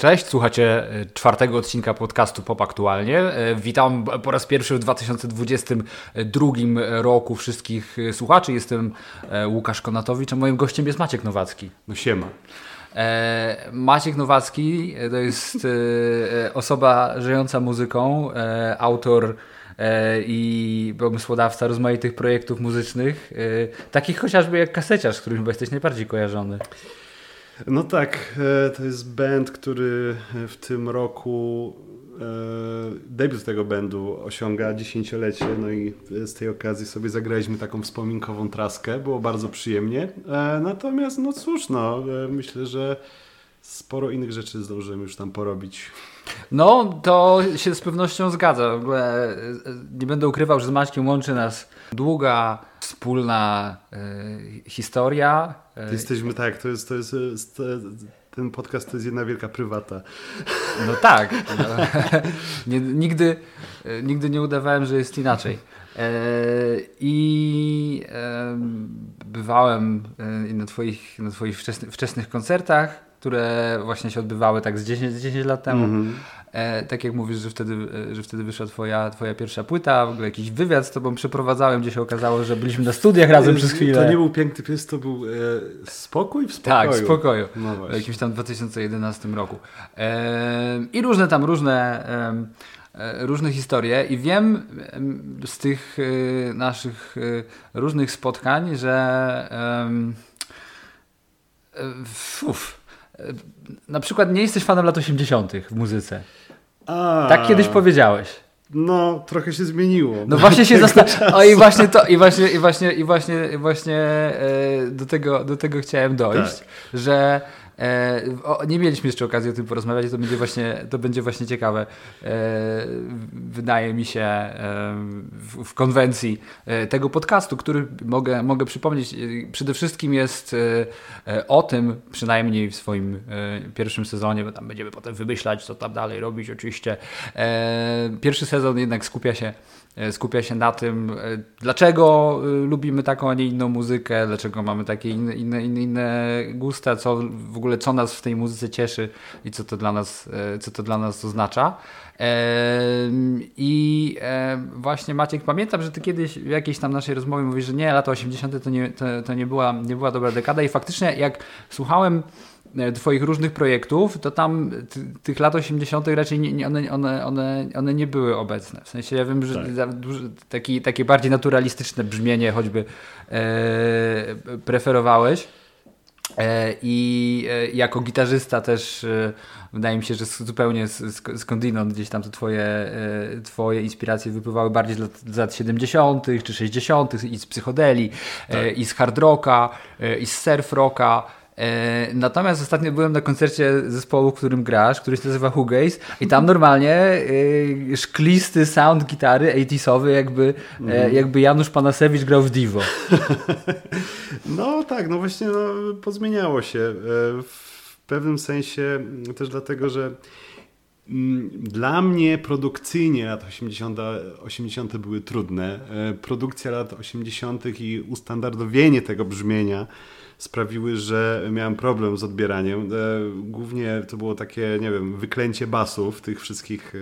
Cześć, słuchacie e, czwartego odcinka podcastu Pop Aktualnie. E, witam po raz pierwszy w 2022 roku wszystkich e, słuchaczy. Jestem Łukasz Konatowicz, a moim gościem jest Maciek Nowacki. No siema. Maciek Nowacki to jest osoba żyjąca muzyką, autor i pomysłodawca rozmaitych projektów muzycznych, takich chociażby jak kaseciarz, z którym chyba jesteś najbardziej kojarzony. No tak, e, to jest band, który w tym roku e, debiut tego bandu osiąga dziesięciolecie, no i z tej okazji sobie zagraliśmy taką wspominkową traskę, było bardzo przyjemnie. E, natomiast no cóż, no myślę, że sporo innych rzeczy zdążymy już tam porobić. No, to się z pewnością zgadza. W ogóle nie będę ukrywał, że z Maćkiem łączy nas długa, wspólna y, historia. Jesteśmy tak, to jest, to jest, to jest ten podcast to jest jedna wielka prywata. No tak. No, nie, nigdy, nigdy nie udawałem, że jest inaczej. E, I e, bywałem na Twoich, na twoich wczesnych, wczesnych koncertach które właśnie się odbywały tak z 10, 10 lat temu. Mm -hmm. E, tak jak mówisz, że wtedy, e, że wtedy wyszła twoja, twoja pierwsza płyta, w ogóle jakiś wywiad z tobą przeprowadzałem, gdzie się okazało, że byliśmy na studiach razem przez chwilę. To nie był piękny pies, to był e, spokój w spokoju. Tak, w spokoju. No w jakimś tam 2011 roku. E, I różne tam, różne e, różne historie i wiem z tych e, naszych różnych spotkań, że uf, na przykład nie jesteś fanem lat 80. w muzyce. A, tak kiedyś powiedziałeś. No, trochę się zmieniło. No właśnie się zastanawiam. O i właśnie to, i właśnie, i właśnie, i właśnie, i właśnie e, do, tego, do tego chciałem dojść, tak. że E, o, nie mieliśmy jeszcze okazji o tym porozmawiać, to będzie właśnie, to będzie właśnie ciekawe. E, wydaje mi się e, w, w, konwencji e, tego podcastu, który mogę, mogę przypomnieć, e, przede wszystkim jest e, o tym, przynajmniej w swoim pierwszym sezonie, bo tam będziemy potem wymyślać, co tam dalej robić oczywiście. Pierwszy sezon jednak skupia się skupia się na tym, e, dlaczego e, lubimy taką, a nie inną muzykę, dlaczego mamy takie inne, inne, inne, gusta, co w ogóle co nas w tej muzyce cieszy i co to dla nas, co to dla nas oznacza. I właśnie Maciek, pamiętam, że ty kiedyś w jakiejś tam naszej rozmowie mówisz, że nie, lata 80. to nie, to, to nie, była, nie była dobra dekada i faktycznie jak słuchałem E, Twoich różnych projektów, to tam tych lat 80. raczej nie, nie, one, one, one, one nie były obecne. W sensie ja wiem, że tak. taki, takie bardziej naturalistyczne brzmienie choćby e, preferowałeś. E, I e, jako gitarzysta też e, wydaje mi się, że zupełnie skądinąd gdzieś tam to twoje, e, twoje inspiracje wypływały bardziej z lat, z lat 70. czy 60. i z psychodeli, tak. i z hard rocka, i z surf rocka. E, natomiast ostatnio byłem na koncercie zespołu, w którym grasz, który się nazywa Hugays i tam normalnie y, szklisty sound gitary 80 jakby, mm. jakby Janusz Panasewicz grał w Divo. No tak, no właśnie no, pozmieniało się. W pewnym sensie też dlatego, że mm, dla mnie produkcyjnie lat 80, 80 były trudne. Produkcja lat 80 i ustandardowienie tego brzmienia sprawiły, że miałem problem z odbieraniem. E, głównie to było takie, nie wiem, wyklęcie basu w tych wszystkich, e,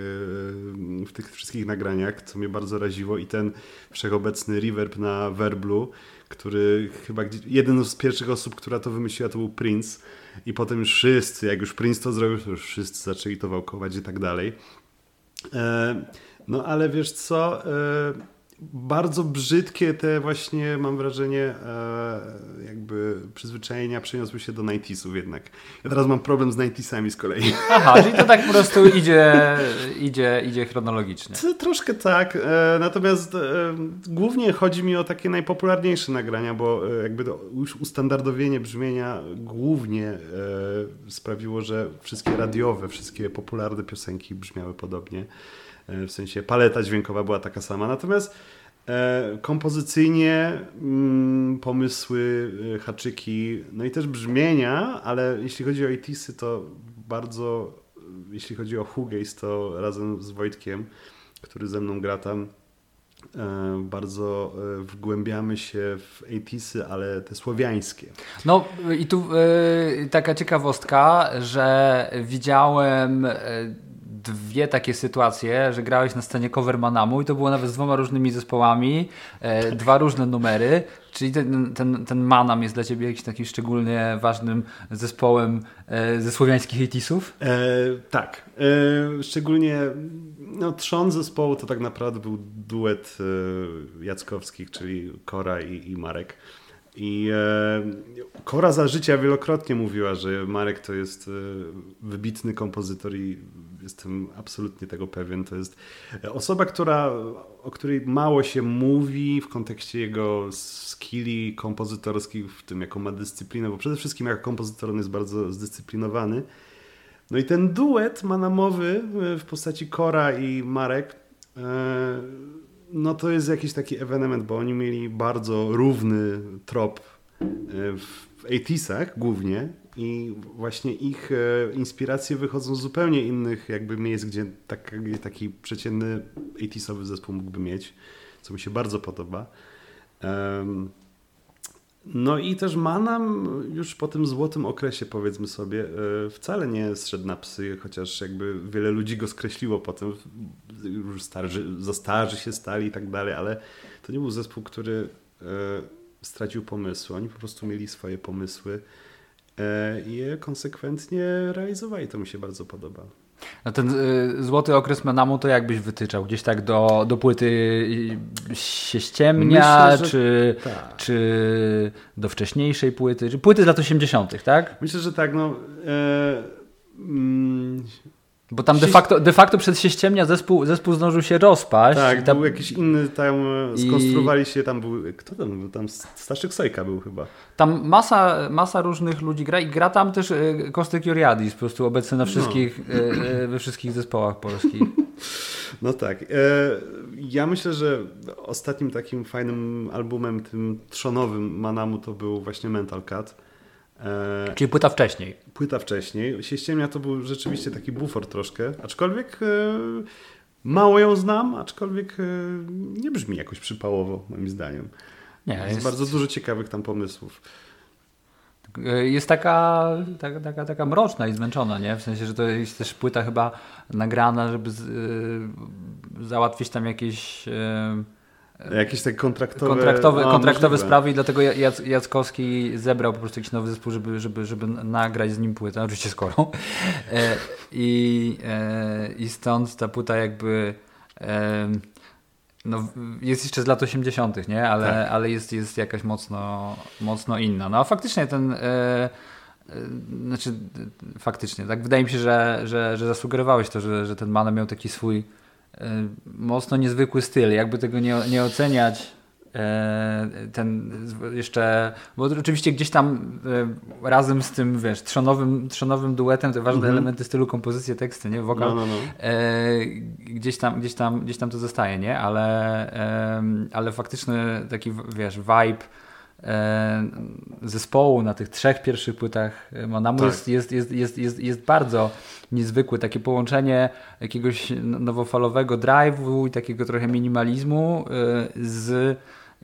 w tych wszystkich nagraniach, co mnie bardzo raziło i ten wszechobecny reverb na Verblu, który chyba jeden z pierwszych osób, która to wymyśliła, to był Prince i potem już wszyscy, jak już Prince to zrobił, to już wszyscy zaczęli to wałkować i tak dalej. E, no ale wiesz co bardzo brzydkie te właśnie, mam wrażenie, e, jakby przyzwyczajenia przeniosły się do 90 jednak. Ja teraz mam problem z 90 z kolei. Aha, czyli to tak po prostu idzie, idzie, idzie chronologicznie. Troszkę tak, e, natomiast e, głównie chodzi mi o takie najpopularniejsze nagrania, bo jakby to już ustandardowienie brzmienia głównie sprawiło, że wszystkie radiowe, wszystkie popularne piosenki brzmiały podobnie. E, w sensie paleta dźwiękowa była taka sama. Natomiast e, kompozycyjnie mm, pomysły, e, haczyki, no i też brzmienia, ale jeśli chodzi o ETSy, to bardzo, jeśli chodzi o Hugays, to razem z Wojtkiem, który ze mną gra tam, bardzo wgłębiamy się w 80 ale te słowiańskie. No i tu taka ciekawostka, że widziałem dwie takie sytuacje, że grałeś na scenie cover Manamu i to było nawet z dwoma różnymi zespołami, e, dwa różne numery, czyli ten, ten, ten Manam jest dla Ciebie jakimś takim szczególnie ważnym zespołem e, ze słowiańskich 80 e, tak. E, szczególnie no, trzon zespołu to tak naprawdę był duet e, Jackowskich, czyli Kora i, i Marek. I e, Kora za życia wielokrotnie mówiła, że Marek to jest e, wybitny kompozytor i jestem absolutnie tego pewien. To jest osoba, która, o której mało się mówi w kontekście jego skilli kompozytorskich, w tym jaką ma dyscyplinę, bo przede wszystkim jako kompozytor on jest bardzo zdyscyplinowany. No i ten duet manamowy w postaci Kora i Marek e, no to jest jakiś taki ewenement, bo oni mieli bardzo równy trop e, w 80 głównie i właśnie ich e, inspiracje wychodzą z zupełnie innych jakby miejsc, gdzie tak, taki przeciętny 80 zespół mógłby mieć, co mi się bardzo podoba. No i też Manam już po tym złotym okresie, powiedzmy sobie, e, wcale nie zszedł na psy, chociaż jakby wiele ludzi go skreśliło potem, już starzy, za starzy się stali i tak dalej, ale to nie był zespół, który e, stracił pomysły. Oni po prostu mieli swoje pomysły i je konsekwentnie realizowali. To mi się bardzo podoba. No ten y, złoty okres Menamu to jakbyś wytyczał? Gdzieś tak do, do płyty się ściemnia, Myślę, czy, tak. czy do wcześniejszej płyty? Czy płyty z lat 80., tak? Myślę, że tak. No, e, mm, bo tam de facto, de facto przed się ściemnia zespół, zespół zdążył się rozpaść. Tak, tam... był jakiś inny, tam skonstruowali się, tam był, kto tam był, tam Staszczyk Sojka był chyba. Tam masa, masa różnych ludzi gra i gra tam też e, Kostek Juriadis, po prostu obecny na no. wszystkich, no. we wszystkich zespołach polskich. No tak. Ja myślę, że ostatnim takim fajnym albumem, tym trzonowym Manamu to był właśnie Mental Cut E, Czyli płyta wcześniej. Płyta wcześniej. Sieściemnia to był rzeczywiście taki bufor troszkę, aczkolwiek e, mało ją znam, aczkolwiek e, nie brzmi jakoś przypałowo moim zdaniem. Nie, jest, jest bardzo dużo ciekawych tam pomysłów. Jest taka, taka, taka, taka mroczna i zmęczona, nie? W sensie, że to jest też płyta chyba nagrana, żeby z, załatwić tam jakieś Jakieś takie kontraktowe, kontraktowe, no, kontraktowe sprawy i dlatego Jac, Jackowski zebrał po prostu jakiś nowy zespół, żeby, żeby, żeby nagrać z nim płytę, oczywiście skoro. E, I, e, I stąd ta płyta jakby e, no, jest jeszcze z lat 80., nie? Ale, tak. ale jest, jest jakaś mocno, mocno inna. No a faktycznie ten e, e, znaczy faktycznie, tak wydaje mi się, że, że, że zasugerowałeś to, że, że ten man miał taki swój mocno niezwykły styl. Jakby tego nie, nie oceniać, e, ten jeszcze, bo oczywiście gdzieś tam e, razem z tym, wiesz, trzonowym, trzonowym duetem, te ważne mm -hmm. elementy stylu, kompozycje, teksty, nie, wokal, no, no, no. gdzieś, tam, gdzieś, tam, gdzieś tam to zostaje, nie, ale, ale faktyczny taki, wiesz, vibe zespołu na tych trzech pierwszych płytach Monamu tak. jest, jest, jest, jest, jest, jest bardzo niezwykłe. Takie połączenie jakiegoś nowofalowego drive'u i takiego trochę minimalizmu y, z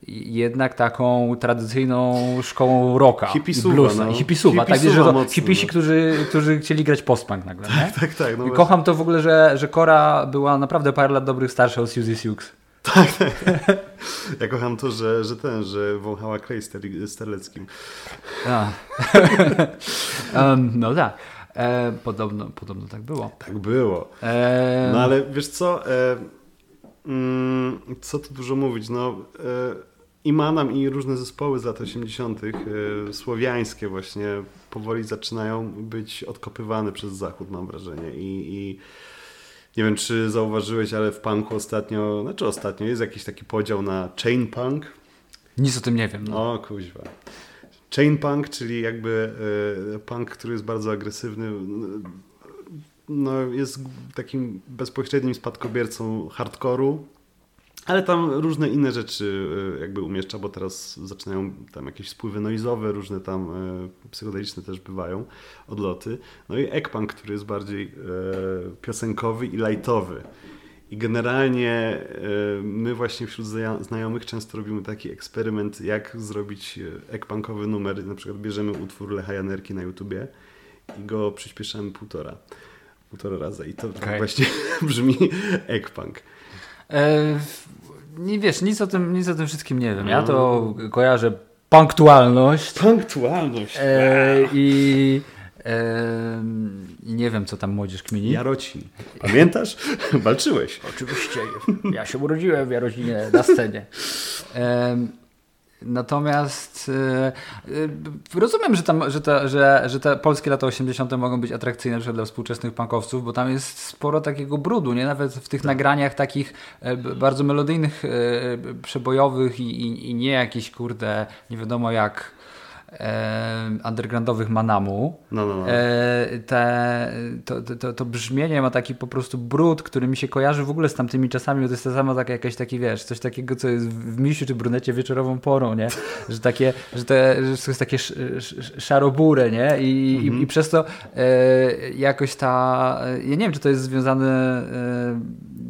jednak taką tradycyjną szkołą rocka hipisuwa, i bluesa. No. Hipisuwa, tak, że to hipisi, no. którzy, którzy chcieli grać postpunk nagle. Tak, tak, tak. No kocham to w ogóle, że, że Kora była naprawdę parę lat dobrych starsza od Suzy Sioux. Tak, tak. Ja kocham to, że, że ten, że wąchała klej sterleckim. um, no tak. E, podobno, podobno tak było. Tak było. E... No ale wiesz co? E, mm, co tu dużo mówić? No, e, i Manam i różne zespoły z lat 80., e, słowiańskie właśnie, powoli zaczynają być odkopywane przez Zachód, mam wrażenie. I, i nie wiem, czy zauważyłeś, ale w punku ostatnio, znaczy ostatnio jest jakiś taki podział na chain punk. Nic o tym nie wiem. No. O kuźwa. Chain punk, czyli jakby e, punk, który jest bardzo agresywny, no, jest takim bezpośrednim spadkobiercą hardkoru, ale tam różne inne rzeczy e, jakby umieszcza, bo teraz zaczynają tam jakieś spływy noizowe, różne tam e, psychodeliczne też bywają, odloty. No i ekpunk, który jest bardziej piosenkowy i lightowy. I generalnie my właśnie wśród znajomych często robimy taki eksperyment, jak zrobić ekpunkowy numer. Na przykład bierzemy utwór Lecha Janerki na YouTubie i go przyspieszamy półtora, półtora razy. I to okay. właśnie brzmi ekpunk. E, nie wiesz, nic o, tym, nic o tym wszystkim nie wiem. Ja to no. kojarzę punktualność. Punktualność. E, I i nie wiem, co tam młodzież kmini. Jarocin. Pamiętasz? Walczyłeś. Oczywiście. Ja się urodziłem w Jarocinie na scenie. Natomiast yy, rozumiem, że, tam, że, te, że, że te polskie lata 80. mogą być atrakcyjne dla współczesnych punkowców, bo tam jest sporo takiego brudu, nie? Nawet w tych tak. nagraniach takich e, bardzo melodyjnych, e, przebojowych i, i, i nie jakiś kurde, nie wiadomo jak e, undergroundowych Manamu. No, no, no. E, te, to, to, to, brzmienie ma taki po prostu brud, który mi się kojarzy w ogóle z tamtymi czasami, bo to jest to samo tak jakaś taki, wiesz, coś takiego, co jest w misiu czy brunecie wieczorową porą, nie? Że takie, że, te, że to jest takie sz, sz, szarobure, nie? I, mhm. i, i, przez to e, jakoś ta, ja nie wiem, czy to jest związane, e,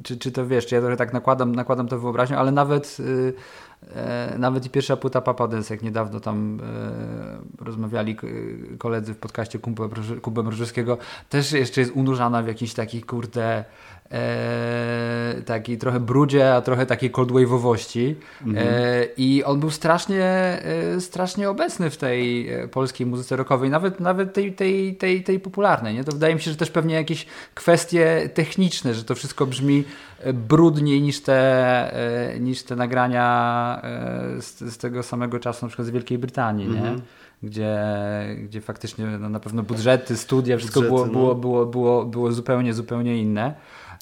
czy, czy to wiesz, czy ja trochę tak nakładam, nakładam to wyobraźnią, ale nawet e, E, nawet i pierwsza płyta Papa jak niedawno tam e, rozmawiali koledzy w podcaście Kubę Mrożewskiego, też jeszcze jest unurzana w jakichś takich, kurde, e, takiej trochę brudzie, a trochę takiej cold wave'owości. Mhm. E, I on był strasznie, e, strasznie obecny w tej e, polskiej muzyce rockowej, nawet, nawet tej, tej, tej, tej popularnej. Nie? To wydaje mi się, że też pewnie jakieś kwestie techniczne, że to wszystko brzmi e, brudniej niż te, e, niż te nagrania z, z, tego samego czasu, na przykład z Wielkiej Brytanii. Mhm. Nie? gdzie, gdzie faktycznie no, na pewno budżety, studia, wszystko Budżety, było, było, no. było, było, było zupełnie, zupełnie inne.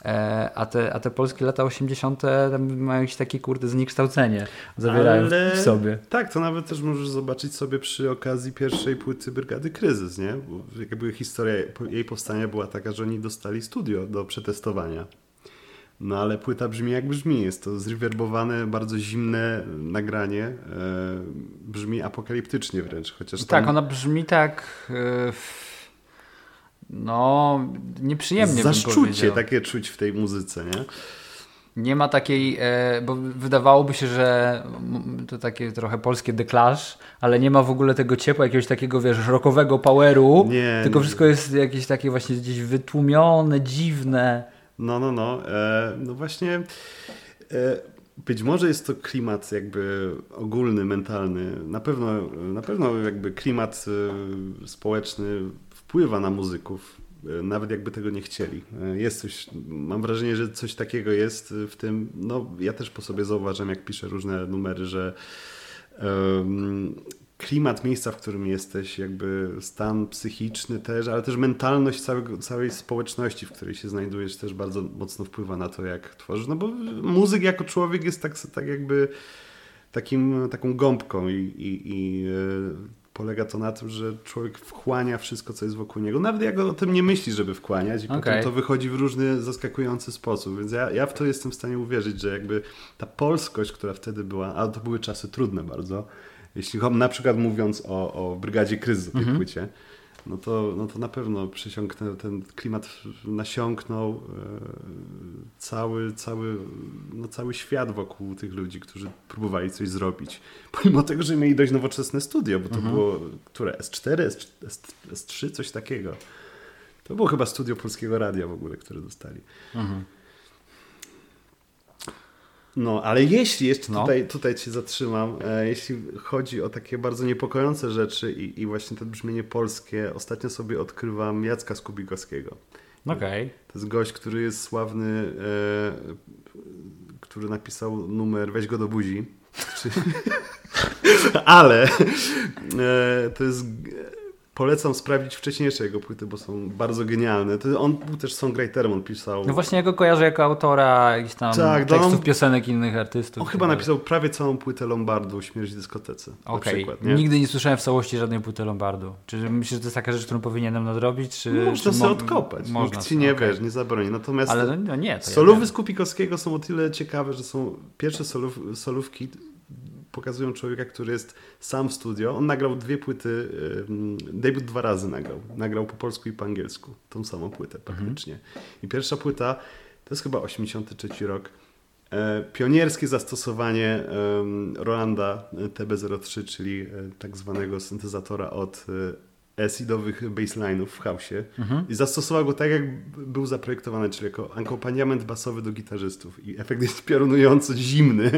E, a te, a te polskie lata 80. mają jakieś takie kurde zniekształcenie, zawierają Ale... w sobie. Tak, to nawet też możesz zobaczyć sobie przy okazji pierwszej płyty Brygady Kryzys, nie? Bo jakby historia jej powstania była taka, że oni dostali studio do przetestowania. No ale płyta brzmi jak brzmi. Jest to zrewerbowane, bardzo zimne nagranie. E, brzmi apokaliptycznie wręcz. Chociaż tam... Tak, ona brzmi tak... E, no, nieprzyjemnie Zaszczucie takie czuć w tej muzyce, nie? Nie ma takiej, e, bo wydawałoby się, że to takie trochę polskie deklasz, ale nie ma w ogóle tego ciepła, jakiegoś takiego, wiesz, rockowego poweru, nie, tylko nie. wszystko jest jakieś takie właśnie gdzieś wytłumione, dziwne. No, no, no. E, no właśnie e, być może jest to klimat jakby ogólny, mentalny. Na pewno, na pewno jakby klimat e, społeczny wpływa na muzyków, e, nawet jakby tego nie chcieli. E, jest coś, mam wrażenie, że coś takiego jest w tym, no ja też po sobie zauważam, jak piszę różne numery, że um, klimat miejsca, w którym jesteś, jakby stan psychiczny też, ale też mentalność całego, całej społeczności, w której się znajdujesz, też bardzo mocno wpływa na to, jak tworzysz. No bo muzyk jako człowiek jest tak, tak jakby takim, taką gąbką i, i, i e, polega to na tym, że człowiek wchłania wszystko, co jest wokół niego. Nawet jak o tym nie myśli, żeby wchłaniać i okay. potem to wychodzi w różny zaskakujący sposób. Więc ja, ja w to jestem w stanie uwierzyć, że jakby ta polskość, która wtedy była, a to były czasy trudne bardzo, jeśli na przykład mówiąc o, o Brygadzie Kryzys, tej mhm. płycie, no to, no to na pewno przesiąknę, ten klimat nasiąknął e, cały, cały, no cały świat wokół tych ludzi, którzy próbowali coś zrobić. Pomimo tego, że mieli dość nowoczesne studio, bo to mhm. było które? S4, S, S, S3, coś takiego. To było chyba studio Polskiego Radia w ogóle, które dostali. Mhm. No, ale jeśli jeszcze no. tutaj, tutaj Cię zatrzymam, e, jeśli chodzi o takie bardzo niepokojące rzeczy i, i właśnie to brzmienie polskie, ostatnio sobie odkrywam Jacka Skubikowskiego. Okay. To jest gość, który jest sławny, e, który napisał numer Weź go do buzi. ale e, to jest Polecam sprawdzić wcześniejsze jego płyty, bo są bardzo genialne. To on był też songwriterem, on pisał... No właśnie jego kojarzę jako autora jakichś tam tak, no tekstów, on... piosenek innych artystów. On chyba napisał prawie całą płytę Lombardu, Śmierć w dyskotece. Okej, okay. nigdy nie słyszałem w całości żadnej płyty Lombardu. Czy myślisz, że to jest taka rzecz, którą powinienem nadrobić? Czy, Można czy sobie mo odkopać, można nikt ci nie okay. wiesz, nie zabroni. Natomiast Ale no, no nie, solówy ja z Kupikowskiego są o tyle ciekawe, że są pierwsze solów, solówki pokazują człowieka, który jest sam w studio. On nagrał dwie płyty, debut dwa razy nagrał. Nagrał po polsku i po angielsku. Tą samą płytę mhm. praktycznie. Mhm. I pierwsza płyta to jest chyba 83 rok, e, pionierskie zastosowanie Rolanda TB03, czyli tak zwanego syntezatora od acidowych bassline'ów w house'ie mhm. i zastosował go tak, jak był zaprojektowany, czyli jako akompaniament basowy do gitarzystów. I efekt jest piorunująco zimny.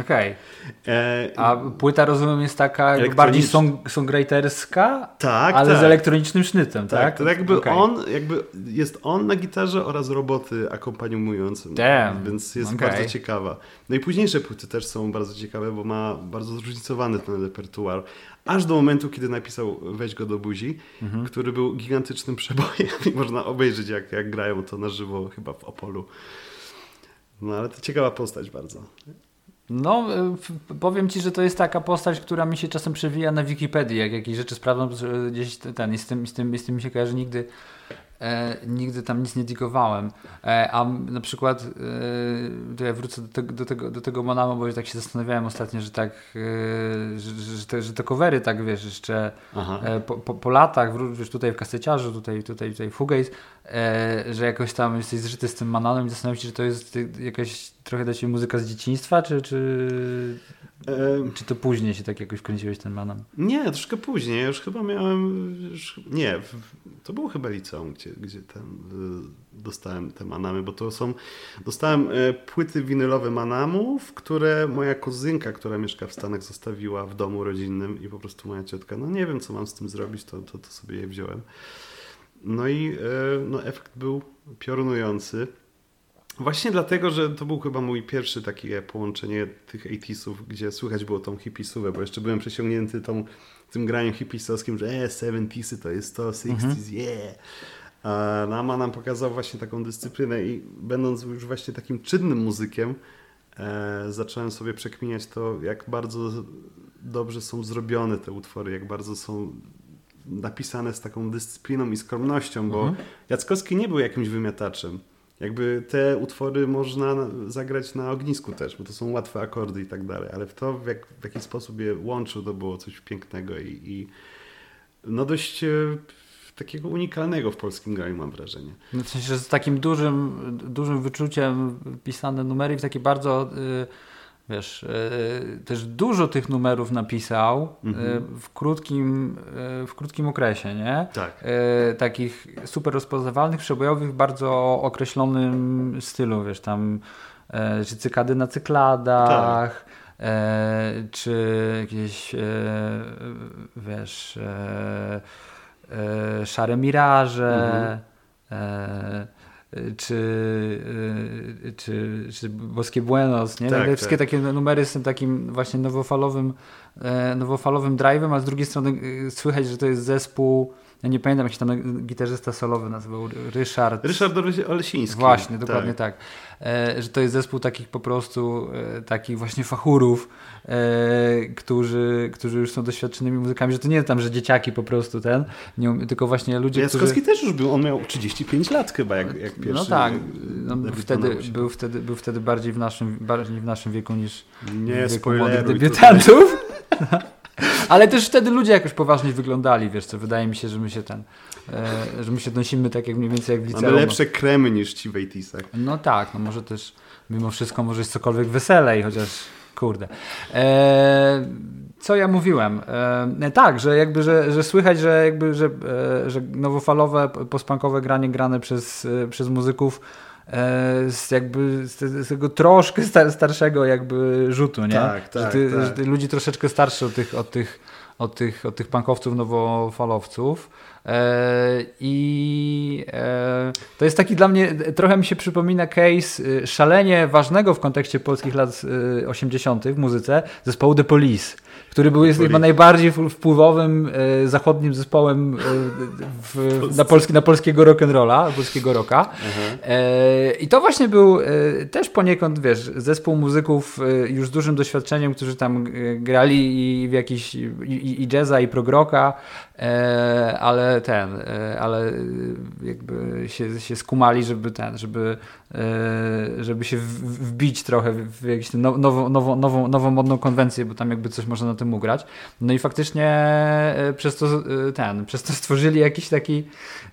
Okej. Okay. E, A płyta, rozumiem, jest taka bardziej song, songwriterska, tak, ale tak. z elektronicznym sznytem, tak? Tak, to jakby okay. on, jakby jest on na gitarze oraz roboty akompaniujące. Damn. Więc jest okay. bardzo ciekawa. No i późniejsze płyty też są bardzo ciekawe, bo ma bardzo zróżnicowany ten repertuar. Aż do momentu, kiedy napisał Weź go do buzi, mhm. który był gigantycznym przebojem i można obejrzeć, jak, jak grają to na żywo chyba w Opolu. No ale to ciekawa postać bardzo. No, powiem Ci, że to jest taka postać, która mi się czasem przewija na Wikipedii, jak jakieś rzeczy sprawdzam, gdzieś ten, i z tym, z tym, z tym mi się kojarzy nigdy E, nigdy tam nic nie digowałem. E, a na przykład, e, to ja wrócę do tego, do tego, do tego Monamo, bo tak się zastanawiałem ostatnio, że tak, e, że, że, te, że te covery tak, wiesz, jeszcze e, po, po, po, latach, wiesz, tutaj w kaseciarzu, tutaj, tutaj, tutaj w Fugaze, e, że jakoś tam jesteś zżyty z tym Mananem i zastanawiam się, czy to jest jakaś trochę dla Ciebie muzyka z dzieciństwa, czy, czy, czy to później się tak jakoś kręciłeś ten Manan? Nie, troszkę później. Ja już chyba miałem, już, nie, to było chyba liceum, gdzie gdzie, y, dostałem te manamy, bo to są, dostałem y, płyty winylowe manamów, które moja kuzynka, która mieszka w Stanach, zostawiła w domu rodzinnym i po prostu moja ciotka, no nie wiem, co mam z tym zrobić, to, to, to sobie je wziąłem. No i y, no, efekt był piorunujący. Właśnie dlatego, że to był chyba mój pierwszy takie połączenie tych 80sów, gdzie słychać było tą hipisówę, bo jeszcze byłem przesiągnięty tą, tym graniem hipisowskim, że e, 70sy to jest to, 60s, mhm. yeah. Nama nam pokazał właśnie taką dyscyplinę i będąc już właśnie takim czynnym muzykiem, e, zacząłem sobie przekminiać to, jak bardzo dobrze są zrobione te utwory, jak bardzo są napisane z taką dyscypliną i skromnością, bo mhm. Jackowski nie był jakimś wymiataczem. Jakby te utwory można zagrać na ognisku też, bo to są łatwe akordy i tak dalej, ale w to, w, jak, w jaki sposób je łączył, to było coś pięknego i, i no dość e, takiego unikalnego w polskim graniu, mam wrażenie. No w sensie, że z takim dużym, dużym wyczuciem pisane numery w taki bardzo... Yy wiesz, też dużo tych numerów napisał mhm. w, krótkim, w krótkim okresie, nie? Tak. Takich super rozpoznawalnych, przebojowych w bardzo określonym stylu, wiesz, tam czy cykady na cykladach, tak. czy jakieś, wiesz, e, Szare Miraże, mhm. Czy, e, czy, czy Boskie Buenos, nie? Tak, Wszystkie tak. takie numery z tym takim właśnie nowofalowym, e, nowofalowym drive'em, a z drugiej strony e, słychać, że to jest zespół ja nie pamiętam jak się tam gitarzysta solowy nazywał, Ryszard. Ryszard Olesiński. Właśnie, dokładnie tak. tak. E, że to jest zespół takich po prostu, e, takich właśnie fachurów, e, którzy, którzy już są doświadczonymi muzykami, że to nie tam, że dzieciaki po prostu ten, nie, tylko właśnie ludzie, Jackowski którzy... też już był, on miał 35 lat chyba, jak, jak pierwszy. No tak, no, wtedy, był, wtedy, był wtedy bardziej w naszym, bardziej w naszym wieku niż nie, w wieku młodych debiutantów. Ale też wtedy ludzie jakoś poważnie wyglądali, wiesz co, wydaje mi się, że my się ten, e, że my się nosimy tak jak mniej więcej jak w liceum. Mamy lepsze kremy niż ci w. No tak, no może też mimo wszystko może jest cokolwiek weselej, chociaż kurde. E, co ja mówiłem? E, tak, że jakby, że, że słychać, że jakby, że, e, że nowofalowe, postpunkowe granie grane przez, e, przez muzyków z jakby z, tego troszkę starszego jakby rzutu, nie? Tak, tak, że ty, tak. Że ty ludzi troszeczkę starszy od tych, od tych, od tych, od tych punkowców, nowofalowców. E, I e, to jest taki dla mnie, trochę mi się przypomina case szalenie ważnego w kontekście polskich lat 80. w muzyce zespołu The Police który był jest chyba najbardziej wpływowym e, zachodnim zespołem e, w, na, polski, na polskiego rock'n'rolla, polskiego rocka. Mhm. E, I to właśnie był e, też poniekąd, wiesz, zespół muzyków e, już z dużym doświadczeniem, którzy tam e, grali i w jakiś i, i jazza, i prog rocka, ale ale ten, ale jakby się, się skumali, żeby ten, żeby, żeby się wbić trochę w jakąś nową, nową, nową, nową modną konwencję, bo tam jakby coś można na tym ugrać. No i faktycznie przez to ten, przez to stworzyli jakiś taki,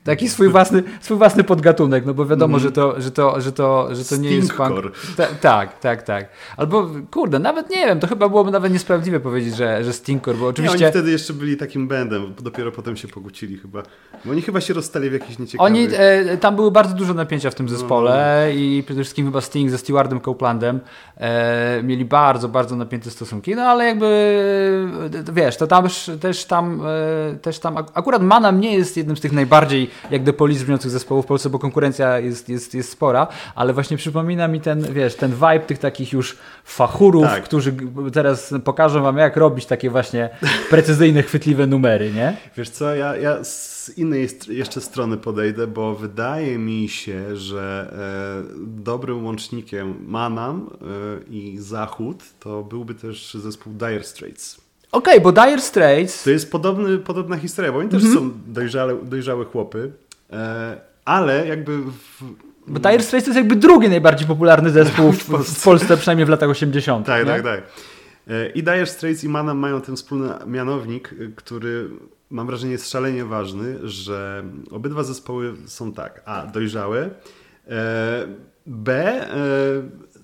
taki swój własny, swój własny podgatunek, no bo wiadomo, mm. że, to, że, to, że, to, że to nie jest punk. Ta, tak, tak, tak. Albo kurde, nawet nie wiem, to chyba byłoby nawet niesprawiedliwe powiedzieć, że, że Stinkor, bo oczywiście... Nie, oni wtedy jeszcze byli takim bandem, dopiero potem się pokłócili chyba. Bo oni chyba się rozstali w jakiś nieciekawych... Oni, e, tam były bardzo dużo napięcia w tym no, zespole no. i przede wszystkim chyba Sting ze Stewardem Copelandem e, mieli bardzo, bardzo napięte stosunki, no ale jakby e, wiesz, to tam też tam, e, też tam akurat Manam nie jest jednym z tych najbardziej jak The Police brzmiących zespołów w Polsce, bo konkurencja jest, jest, jest spora, ale właśnie przypomina mi ten, wiesz, ten vibe tych takich już fachurów, tak. którzy teraz pokażą wam jak robić takie właśnie precyzyjne, chwytliwe numery, nie? Wiesz co, ja, ja z innej jeszcze strony podejdę, bo wydaje mi się, że e, dobrym łącznikiem Manam e, i Zachód to byłby też zespół Dire Straits. Okej, okay, bo Dire Straits... To jest podobny, podobna historia, bo oni też mm -hmm. są dojrzałe, dojrzałe chłopy, e, ale jakby... W... Bo Dire Straits to jest jakby drugi najbardziej popularny zespół w, w Polsce, przynajmniej w latach 80. Tak, nie? tak, tak. E, I Dire Straits i Manam mają ten wspólny mianownik, e, który mam wrażenie jest szalenie ważny, że obydwa zespoły są tak, a dojrzałe, e, b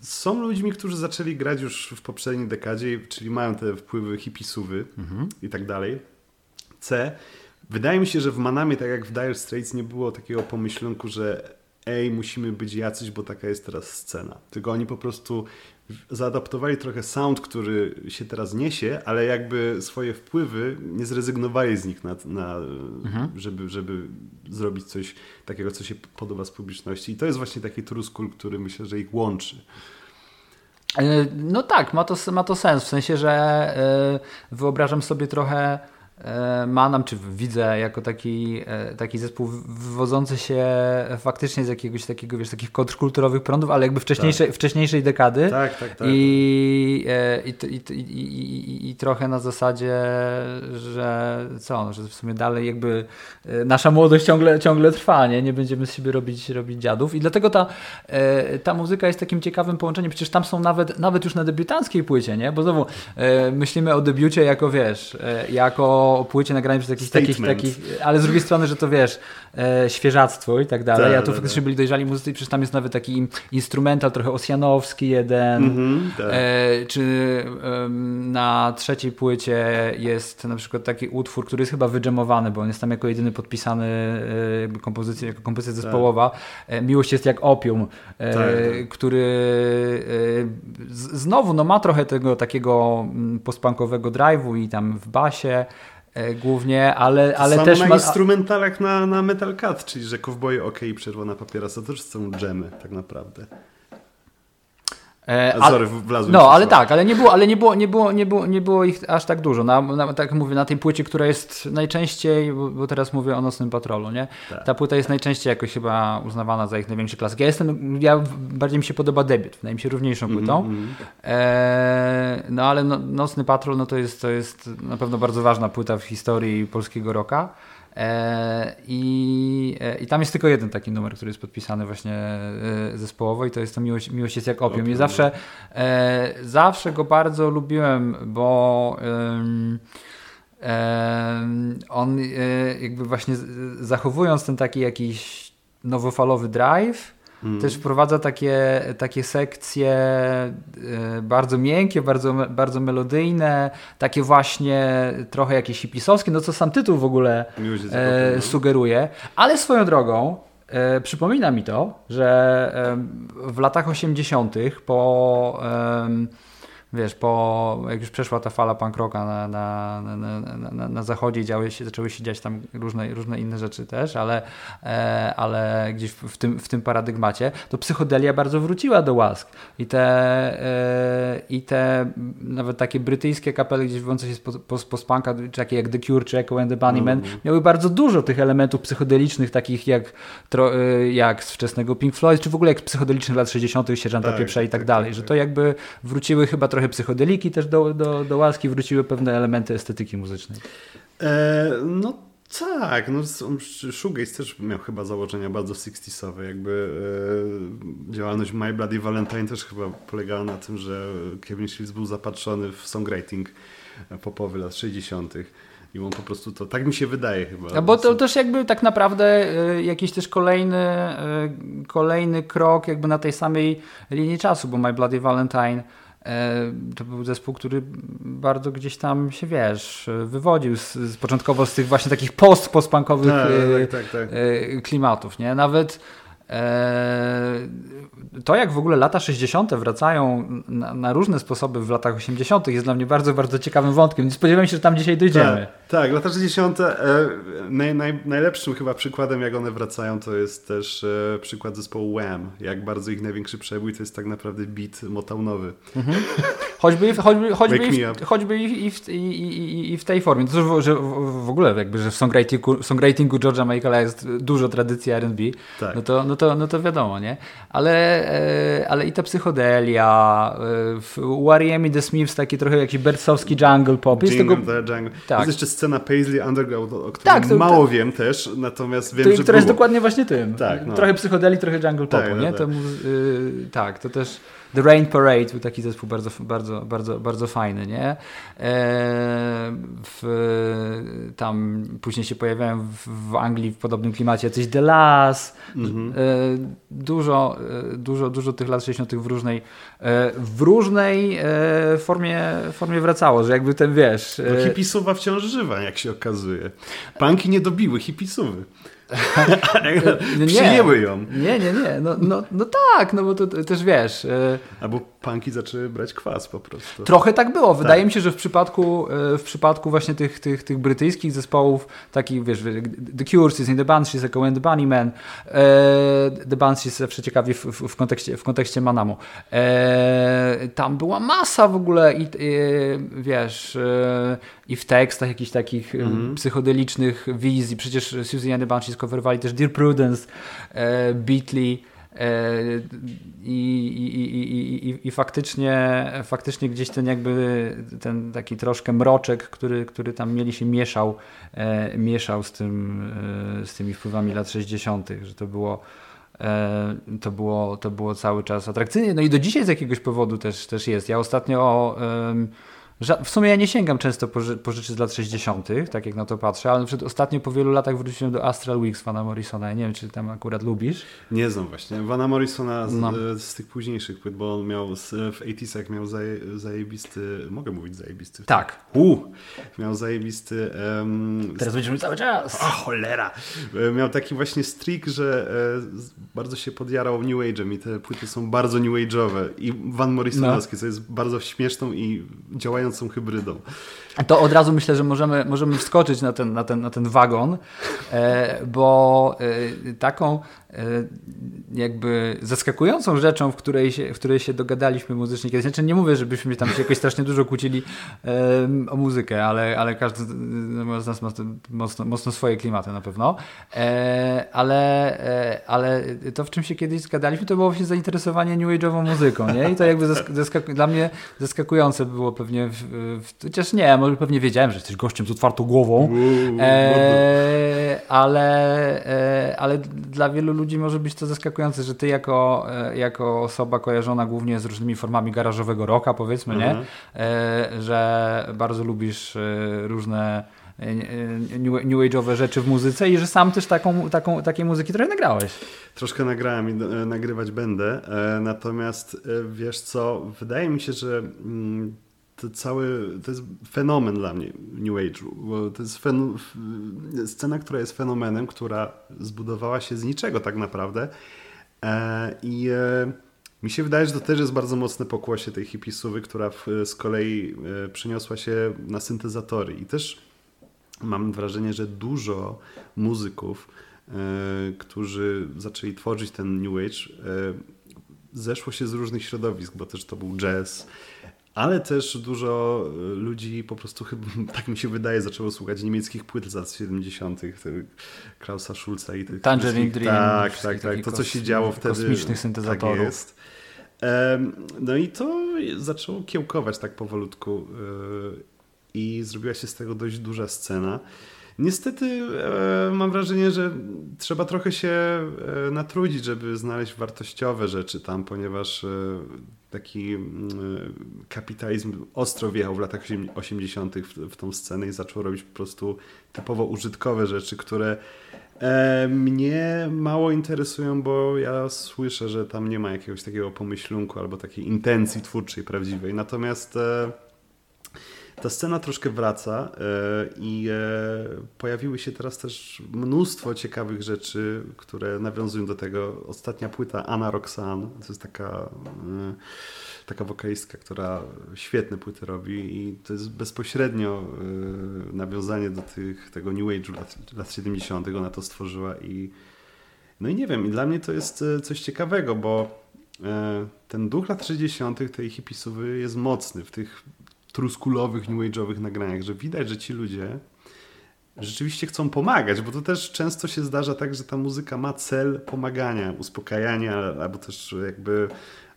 są ludźmi, którzy zaczęli grać już w poprzedniej dekadzie, czyli mają te wpływy hipisówy mhm. i tak dalej. C. Wydaje mi się, że w Manamie, tak jak w Dire Straits, nie było takiego pomyślunku, że ej, musimy być jacyś, bo taka jest teraz scena. Tylko oni po prostu zaadaptowali trochę sound, który się teraz niesie, ale jakby swoje wpływy nie zrezygnowali z nich, na, na mhm. żeby, żeby zrobić coś takiego, co się podoba z publiczności. I to jest właśnie taki truskul, który myślę, że ich łączy. E, no tak, ma to, ma to sens, w sensie, że e, wyobrażam sobie trochę Manam, czy widzę jako taki, e, taki zespół wywodzący się faktycznie z jakiegoś takiego, wiesz, takich kontrkulturowych prądów, ale jakby wcześniejszej, tak. wcześniejszej dekady. Tak, tak, tak. I, e, i, i, i, i, trochę na zasadzie, że co, no, że w sumie dalej jakby nasza młodość ciągle, ciągle trwa, nie? Nie będziemy z siebie robić, robić dziadów. I dlatego ta, ta muzyka jest takim ciekawym połączeniem. Przecież tam są nawet, nawet już na debiutanckiej płycie, nie? Bo znowu myślimy o debiucie jako, wiesz, jako o płycie nagranej przez jakichś takich, takich, ale z drugiej strony, że to wiesz, e, świeżactwo i tak dalej. Tak, a tu tak, faktycznie tak. byli dojrzali muzycy i przecież tam jest nawet taki instrumental trochę osjanowski jeden, mm -hmm, e, czy e, na trzeciej płycie jest na przykład taki utwór, który jest chyba wydżemowany, bo on jest tam jako jedyny podpisany e, kompozycja, jako kompozycja tak. zespołowa. E, Miłość jest jak opium, e, tak, który znowu no, ma trochę tego takiego mm, postpunkowego drive'u i tam w basie, E, głównie, ale, ale Samo też na ma... instrumentalach na, na Metal Cut, czyli że Cowboy OK i Czerwona Papierosa to też są dżemy tak naprawdę. E, sorry, no, ale tak, ale nie było, ale nie było, nie było, nie było, nie było ich aż tak dużo. Na, na, tak mówię, na tej płycie, która jest najczęściej, bo, bo teraz mówię o Nocnym Patrolu, nie? Tak. Ta płyta jest najczęściej jakoś chyba uznawana za ich największy klasyk. Ja jestem, ja bardziej mi się podoba debiut, wydaje mi się równiejszą mhm, płytą. Mm, mm. E, no ale no, Nocny Patrol, no to jest, to jest na pewno bardzo ważna płyta w historii polskiego rocka. E, I, e, I tam jest tylko jeden taki numer, który jest podpisany właśnie e, zespołowo i to jest to Miłość, miłość jest jak opium. I zawsze, zawsze go bardzo lubiłem, bo on jakby właśnie zachowując ten taki jakiś nowofalowy drive, Mm. Też wprowadza takie, takie sekcje y, bardzo miękkie, bardzo, bardzo melodyjne, takie właśnie trochę jakieś hipisowskie, no co sam tytuł w ogóle e, sugeruje. Ale swoją drogą, e, przypomina mi to, że e, w latach 80. po wiesz, po, jak już przeszła ta fala punk rocka na, na, na, na, na zachodzie, działy się, zaczęły się dziać tam różne, różne inne rzeczy też, ale, e, ale gdzieś w tym, w tym paradygmacie, to psychodelia bardzo wróciła do łask i te, e, i te nawet takie brytyjskie kapele gdzieś wywodzące się z post-punka, takie jak The Cure czy Echo and the Bunnymen, mm. miały bardzo dużo tych elementów psychodelicznych, takich jak, tro, e, jak z wczesnego Pink Floyd, czy w ogóle jak psychodelicznych lat 60., Sierżanta tak, Pieprza i tak, tak dalej, tak, że to jakby wróciły chyba trochę trochę psychodeliki też do, do, do łaski, wróciły pewne elementy estetyki muzycznej. E, no Tak, no Shoegaze też miał chyba założenia bardzo 60sowe, jakby e, działalność My Bloody Valentine też chyba polegała na tym, że Kevin Shields był zapatrzony w songwriting popowy lat 60 i on po prostu to, tak mi się wydaje chyba. A bo to też jakby tak naprawdę y, jakiś też kolejny, y, kolejny krok jakby na tej samej linii czasu, bo My Bloody Valentine E, to był zespół, który bardzo gdzieś tam się, wiesz, wywodził z, z początkowo z tych właśnie takich post-postpunkowych tak, e, tak, tak, tak. E, klimatów, nie? Nawet to, jak w ogóle lata 60. wracają na, na, różne sposoby w latach 80., jest dla mnie bardzo, bardzo ciekawym wątkiem. Nie spodziewam się, że tam dzisiaj dojdziemy. Tak, tak lata 60. E, naj, naj, najlepszym chyba przykładem, jak one wracają, to jest też e, przykład zespołu Wham. Jak bardzo ich największy przebój to jest tak naprawdę beat motownowy. Mhm. Choćby, choćby, choćby, i w, choćby i, w, i, i, i, w tej formie. To, że w ogóle jakby, że w songwritingu, songwritingu George'a Michaela jest dużo tradycji R&B, tak. no, to, no, to, no to wiadomo, nie? Ale, e, ale i ta psychodelia, e, w Warriemi The Smiths taki trochę jakiś bersowski jungle pop. Jest, tego... jungle. Tak. jest jeszcze scena Paisley Underground, o której tak, to, mało to, wiem też, natomiast wiem, to, że Która jest dokładnie właśnie tym. Tak, no. Trochę psychodelii, trochę jungle popu, tak, nie? No, tak. To, y, tak, to też... The Rain Parade był taki zespół bardzo, bardzo, bardzo, bardzo fajny, nie? E, w, tam później się pojawiałem w, w, Anglii w podobnym klimacie jacyś The Las, mm-hmm. e, dużo, e, dużo, dużo tych lat 60. w różnej, w różnej formie, formie wracało, że jakby ten, wiesz... No hipisuwa wciąż żywa, jak się okazuje. Punki nie dobiły hipisuwy. Nie, Przyjęły ją. Nie, nie, nie. No, no, no tak, no bo to, to też wiesz. E, Albo punki zaczęły brać kwas po prostu. Trochę tak było. Wydaje tak. mi się, że w przypadku, e, w przypadku właśnie tych, tych, tych brytyjskich zespołów, takich wiesz, The Cures, in The Banshees, jako and the Bunnymen, e, The Banshees zawsze ciekawie w, w, kontekście, w kontekście Manamu. Tam była masa w ogóle i wiesz, i w tekstach jakichś takich mm -hmm. psychodelicznych wizji. Przecież Susie and the Banshees coverowali też Dear Prudence, e, Beatley e, i, i, i, i, faktycznie, faktycznie gdzieś ten jakby ten taki troszkę mroczek, który, który tam mieli się mieszał, e, mieszał z, tym, z tymi wpływami lat 60., że to było to było, to było cały czas atrakcyjne. No i do dzisiaj z jakiegoś powodu też, też jest. Ja ostatnio w sumie ja nie sięgam często po, po rzeczy z lat 60., tak jak na to patrzę, ale przed ostatnio po wielu latach wróciłem do Astral Weeks Vana Morrisona. Ja nie wiem, czy tam akurat lubisz. Nie znam właśnie. Vana Morrisona z, no. z tych późniejszych płyt, bo on miał w 80 miał zaje, zajebisty, mogę mówić zajebisty. Tak. U, miał zajebisty. Um, Teraz będziemy cały czas. O cholera. E, miał taki właśnie streak, że e, bardzo się podjarał New Age'em i te płyty są bardzo New Age'owe i Van Morrisonowskie, no. co jest bardzo śmieszną i działającą działającą hybrydą. To od razu myślę, że możemy, możemy wskoczyć na ten, na ten, na ten wagon, e, bo e, taką e, jakby zaskakującą rzeczą, w której się, w której się dogadaliśmy muzycznie kiedyś, znaczy nie mówię, żebyśmy tam się jakoś strasznie dużo kłócili o muzykę, ale, ale każdy z nas ma mocno, mocno swoje klimaty na pewno, ale, ale to, w czym się kiedyś zgadaliśmy, to było właśnie zainteresowanie new age'ową muzyką, nie? I to jakby dla mnie zaskakujące było pewnie, w, w, chociaż nie, może pewnie wiedziałem, że jesteś gościem z otwartą głową, e, ale, e, ale dla wielu ludzi może być to zaskakujące, że ty jako, e, jako osoba kojarzona głównie z różnymi formami garażowego rocka, powiedzmy, mhm. nie? E, że bardzo lubisz e, różne e, new, new age'owe rzeczy w muzyce i że sam też taką, taką, takiej muzyki trochę nagrałeś. Troszkę nagrałem i nagrywać będę, natomiast wiesz co, wydaje mi się, że mm, to cały, to jest fenomen dla mnie New Age, bo to jest fen, scena, która jest fenomenem, która zbudowała się z niczego tak naprawdę. E, i e, mi się wydaje, że to też jest bardzo mocne pokłosie tej hipisówy, która w, z kolei e, przeniosła się na syntezatory. I też mam wrażenie, że dużo muzyków, e, którzy zaczęli tworzyć ten New Age, e, zeszło się z różnych środowisk, bo też to był jazz, ale też dużo e, ludzi po prostu chyba, tak mi się wydaje, zaczęło słuchać niemieckich płyt z lat 70. Klausa Schulza i tych Tangerine Dream. Tak, tak, tak. To, co się działo wtedy. Kosmicznych syntezatorów. Tak jest. No i to zaczęło kiełkować tak powolutku e, i zrobiła się z tego dość duża scena. Niestety e, mam wrażenie, że trzeba trochę się e, natrudzić, żeby znaleźć wartościowe rzeczy tam, ponieważ e, taki mm, kapitalizm ostro wjechał w latach 80. W, w tą scenę i zaczął robić po prostu typowo użytkowe rzeczy, które e, mnie mało interesują, bo ja słyszę, że tam nie ma jakiegoś takiego pomyślunku albo takiej intencji twórczej prawdziwej. Natomiast e, ta scena troszkę wraca e, i e, pojawiły się teraz też mnóstwo ciekawych rzeczy, które nawiązują do tego. Ostatnia płyta Anna Roxanne, to jest taka, e, taka wokalistka, która świetne płyty robi i to jest bezpośrednio nawiązanie do tych, tego New Age lat, lat 70. Ona to stworzyła i no i nie wiem, i dla mnie to jest coś ciekawego, bo ten duch lat 60. tej hipisowy jest mocny w tych truskulowych, new age'owych nagraniach, że widać, że ci ludzie rzeczywiście chcą pomagać, bo to też często się zdarza tak, że ta muzyka ma cel pomagania, uspokajania, albo też jakby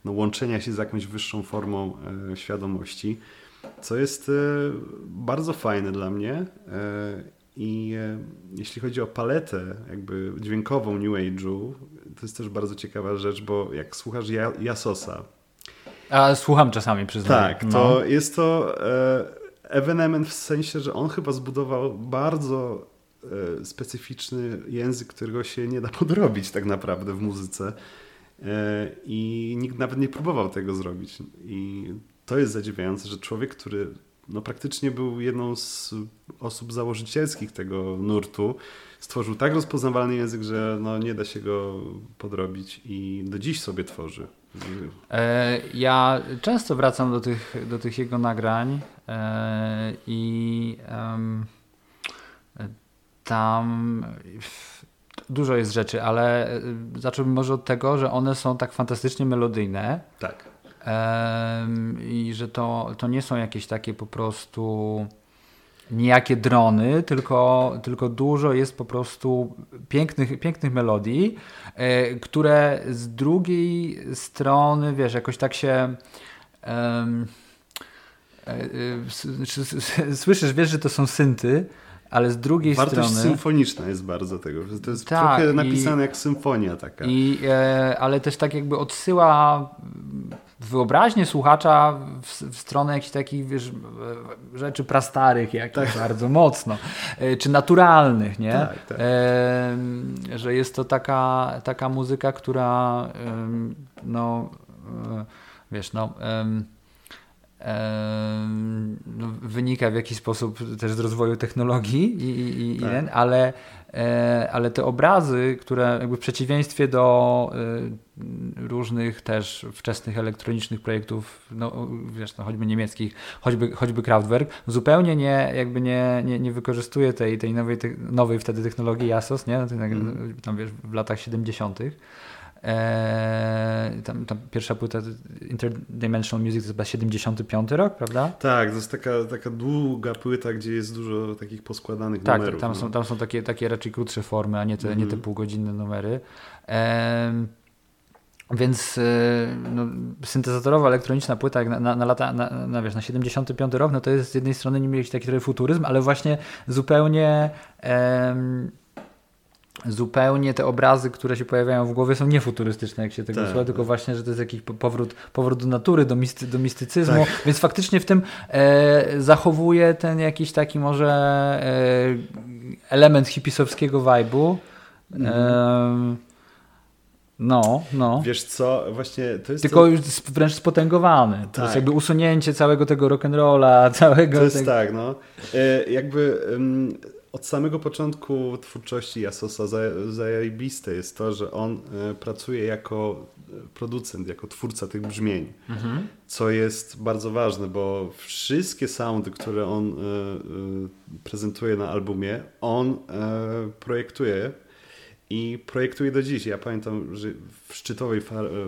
no, łączenia się z jakąś wyższą formą e, świadomości, co jest e, bardzo fajne dla mnie. E, I e, jeśli chodzi o paletę jakby dźwiękową New Age'u, to jest też bardzo ciekawa rzecz, bo jak słuchasz Jasosa, a słucham czasami, przyznaję. Tak, to no. jest to e, ewenement w sensie, że on chyba zbudował bardzo e, specyficzny język, którego się nie da podrobić tak naprawdę w muzyce. E, I nikt nawet nie próbował tego zrobić. I to jest zadziwiające, że człowiek, który no, praktycznie był jedną z osób założycielskich tego nurtu, stworzył tak rozpoznawalny język, że no, nie da się go podrobić i do dziś sobie tworzy. E, ja często wracam do tych, do tych jego nagrań e, i tam dużo jest rzeczy, ale e, zacząłbym może od tego, że one są tak fantastycznie melodyjne. Tak. I że to, to nie są jakieś takie po prostu nijakie drony, tylko, tylko dużo jest po prostu pięknych, pięknych melodii, e, które z drugiej strony, wiesz, jakoś tak się... Um, słyszysz, wiesz, że to są synty, ale z drugiej Wartość strony... symfoniczna jest bardzo tego. To jest tak, trochę napisane i, jak symfonia taka. I, e, ale też tak jakby odsyła wyobraźnię słuchacza w, w stronę jakichś takich wiesz, rzeczy prastarych jak tak. bardzo mocno, e, czy naturalnych, nie? Tak, tak. E, że jest to taka, taka muzyka, która no, e, wiesz, no no, wynika w jakiś sposób też z rozwoju technologii, i, i, tak. ale, e, ale te obrazy, które jakby w przeciwieństwie do e, różnych też wczesnych elektronicznych projektów, no, wiesz, no, choćby niemieckich, choćby, choćby Kraftwerk, zupełnie nie, jakby nie, nie, nie wykorzystuje tej, tej nowej, nowej wtedy technologii JASOS, nie? Mm. Tam, wiesz, w latach 70. Eee, tam, tam, pierwsza płyta Interdimensional Music to chyba 75 rok, prawda? Tak, to jest taka, taka długa płyta, gdzie jest dużo takich poskładanych tak, numerów. Tak, tam, no. są, tam są takie, takie raczej krótsze formy, a nie te, mm nie te mhm. półgodzinne numery. Eee, więc e, no, syntezatorowa elektroniczna płyta na, na, na lata, na, na, wiesz, na 75 rok, no to jest z jednej strony nie mieli taki trochę futuryzm, ale właśnie zupełnie zupełnie te obrazy, które się pojawiają w głowie są niefuturystyczne, jak się tego tak, słucha, tylko właśnie, że to jest jakiś powrót, powrót do natury, do, misty, do mistycyzmu, tak. więc faktycznie w tym e, zachowuje ten jakiś taki może e, element hipisowskiego vibe'u. Mhm. E, no, no. Wiesz co, właśnie to jest. Tylko to... już wręcz spotęgowany. Tak. To jest tak. jakby usunięcie całego tego rock'n'rolla, całego. To jest tego... tak, no. E, jakby od samego początku twórczości Jasosa zajebiste jest to, że on e, pracuje jako e, producent, jako twórca tych brzmień, mhm. co jest bardzo ważne, bo wszystkie soundy, które on e, prezentuje na albumie, on projektuje i projektuje do dziś. Ja pamiętam, że w szczytowej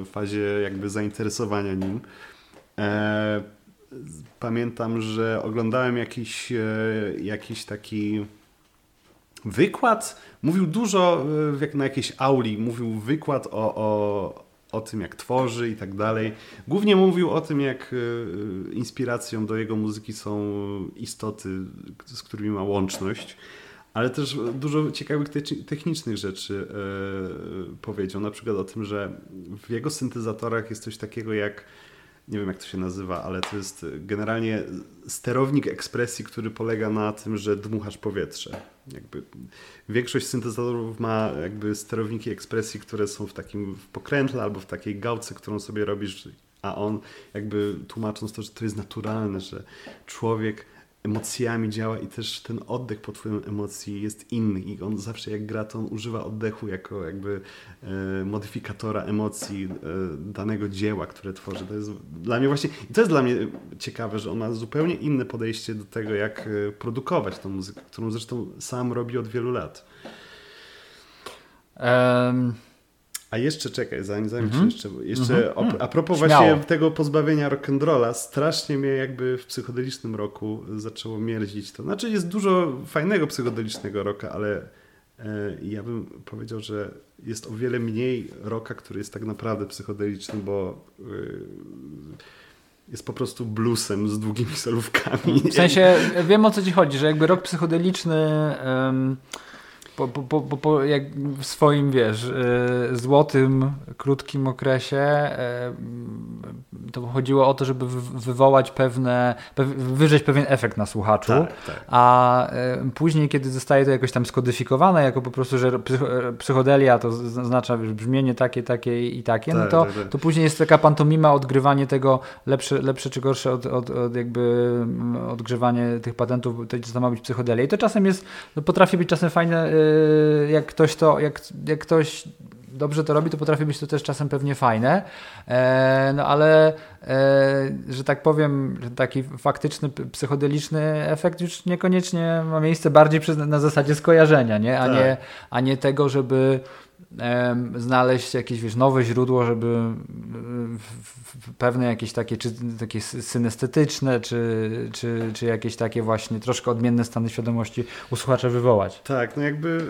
fazie jakby zainteresowania nim pamiętam, że oglądałem jakiś, jakiś taki wykład, mówił dużo e, jak na jakiejś auli, mówił wykład o, o, o tym, jak tworzy i tak dalej. Głównie mówił o tym, jak e, inspiracją do jego muzyki są istoty, z którymi ma łączność. ale też dużo ciekawych technicznych rzeczy powiedział. Na przykład o tym, że w jego syntezatorach jest coś takiego jak nie wiem jak to się nazywa, ale to jest generalnie sterownik ekspresji, który polega na tym, że dmuchasz powietrze. Jakby większość syntezatorów ma jakby sterowniki ekspresji, które są w takim w pokrętle albo w takiej gałce, którą sobie robisz, a on jakby tłumacząc to, że to jest naturalne, że człowiek emocjami działa i też ten oddech pod wpływem emocji jest inny i on zawsze jak gra, to on używa oddechu jako jakby e, modyfikatora emocji e, danego dzieła, które tworzy. To jest dla mnie właśnie, i to jest dla mnie ciekawe, że on ma zupełnie inne podejście do tego, jak e, produkować tą muzykę, którą zresztą sam robi od wielu lat. Um. A jeszcze czekaj, zanim, zanim mm -hmm. jeszcze, jeszcze mm -hmm. a propos Śmiało. właśnie tego pozbawienia rock'n'rolla, strasznie mnie jakby w psychodelicznym roku zaczęło mierdzić to. Znaczy jest dużo fajnego psychodelicznego roka, ale e, ja bym powiedział, że jest o wiele mniej roka, który jest tak naprawdę psychodeliczny, bo e, jest po prostu bluesem z długimi solówkami. W sensie wiem o co ci chodzi, że jakby rok psychodeliczny po, po, po, po, jak w swoim, wiesz, e, złotym, krótkim okresie e, to chodziło o to, żeby wywołać pewne, wyrzeć pewien efekt na słuchaczu, tak, tak. a e, później, kiedy zostaje to jakoś tam skodyfikowane, jako po prostu, że psychodelia to oznacza wiesz, brzmienie takie, takie i takie, no tak, no to, tak, tak. to później jest taka pantomima, odgrywanie tego lepsze, lepsze czy gorsze od, od, od jakby odgrzewanie tych patentów, to, to ma być psychodelia. I to czasem jest, no potrafi być czasem fajne jak ktoś to, jak, jak ktoś dobrze to robi, to potrafi być to też czasem pewnie fajne, e, no ale, e, że tak powiem, taki faktyczny, psychodeliczny efekt już niekoniecznie ma miejsce bardziej na zasadzie skojarzenia, nie? A, tak. nie, a nie tego, żeby znaleźć jakieś wiesz, nowe źródło, żeby pewne jakieś takie, czy takie synestetyczne, czy, czy, czy jakieś takie właśnie troszkę odmienne stany świadomości u słuchacza wywołać. Tak, no jakby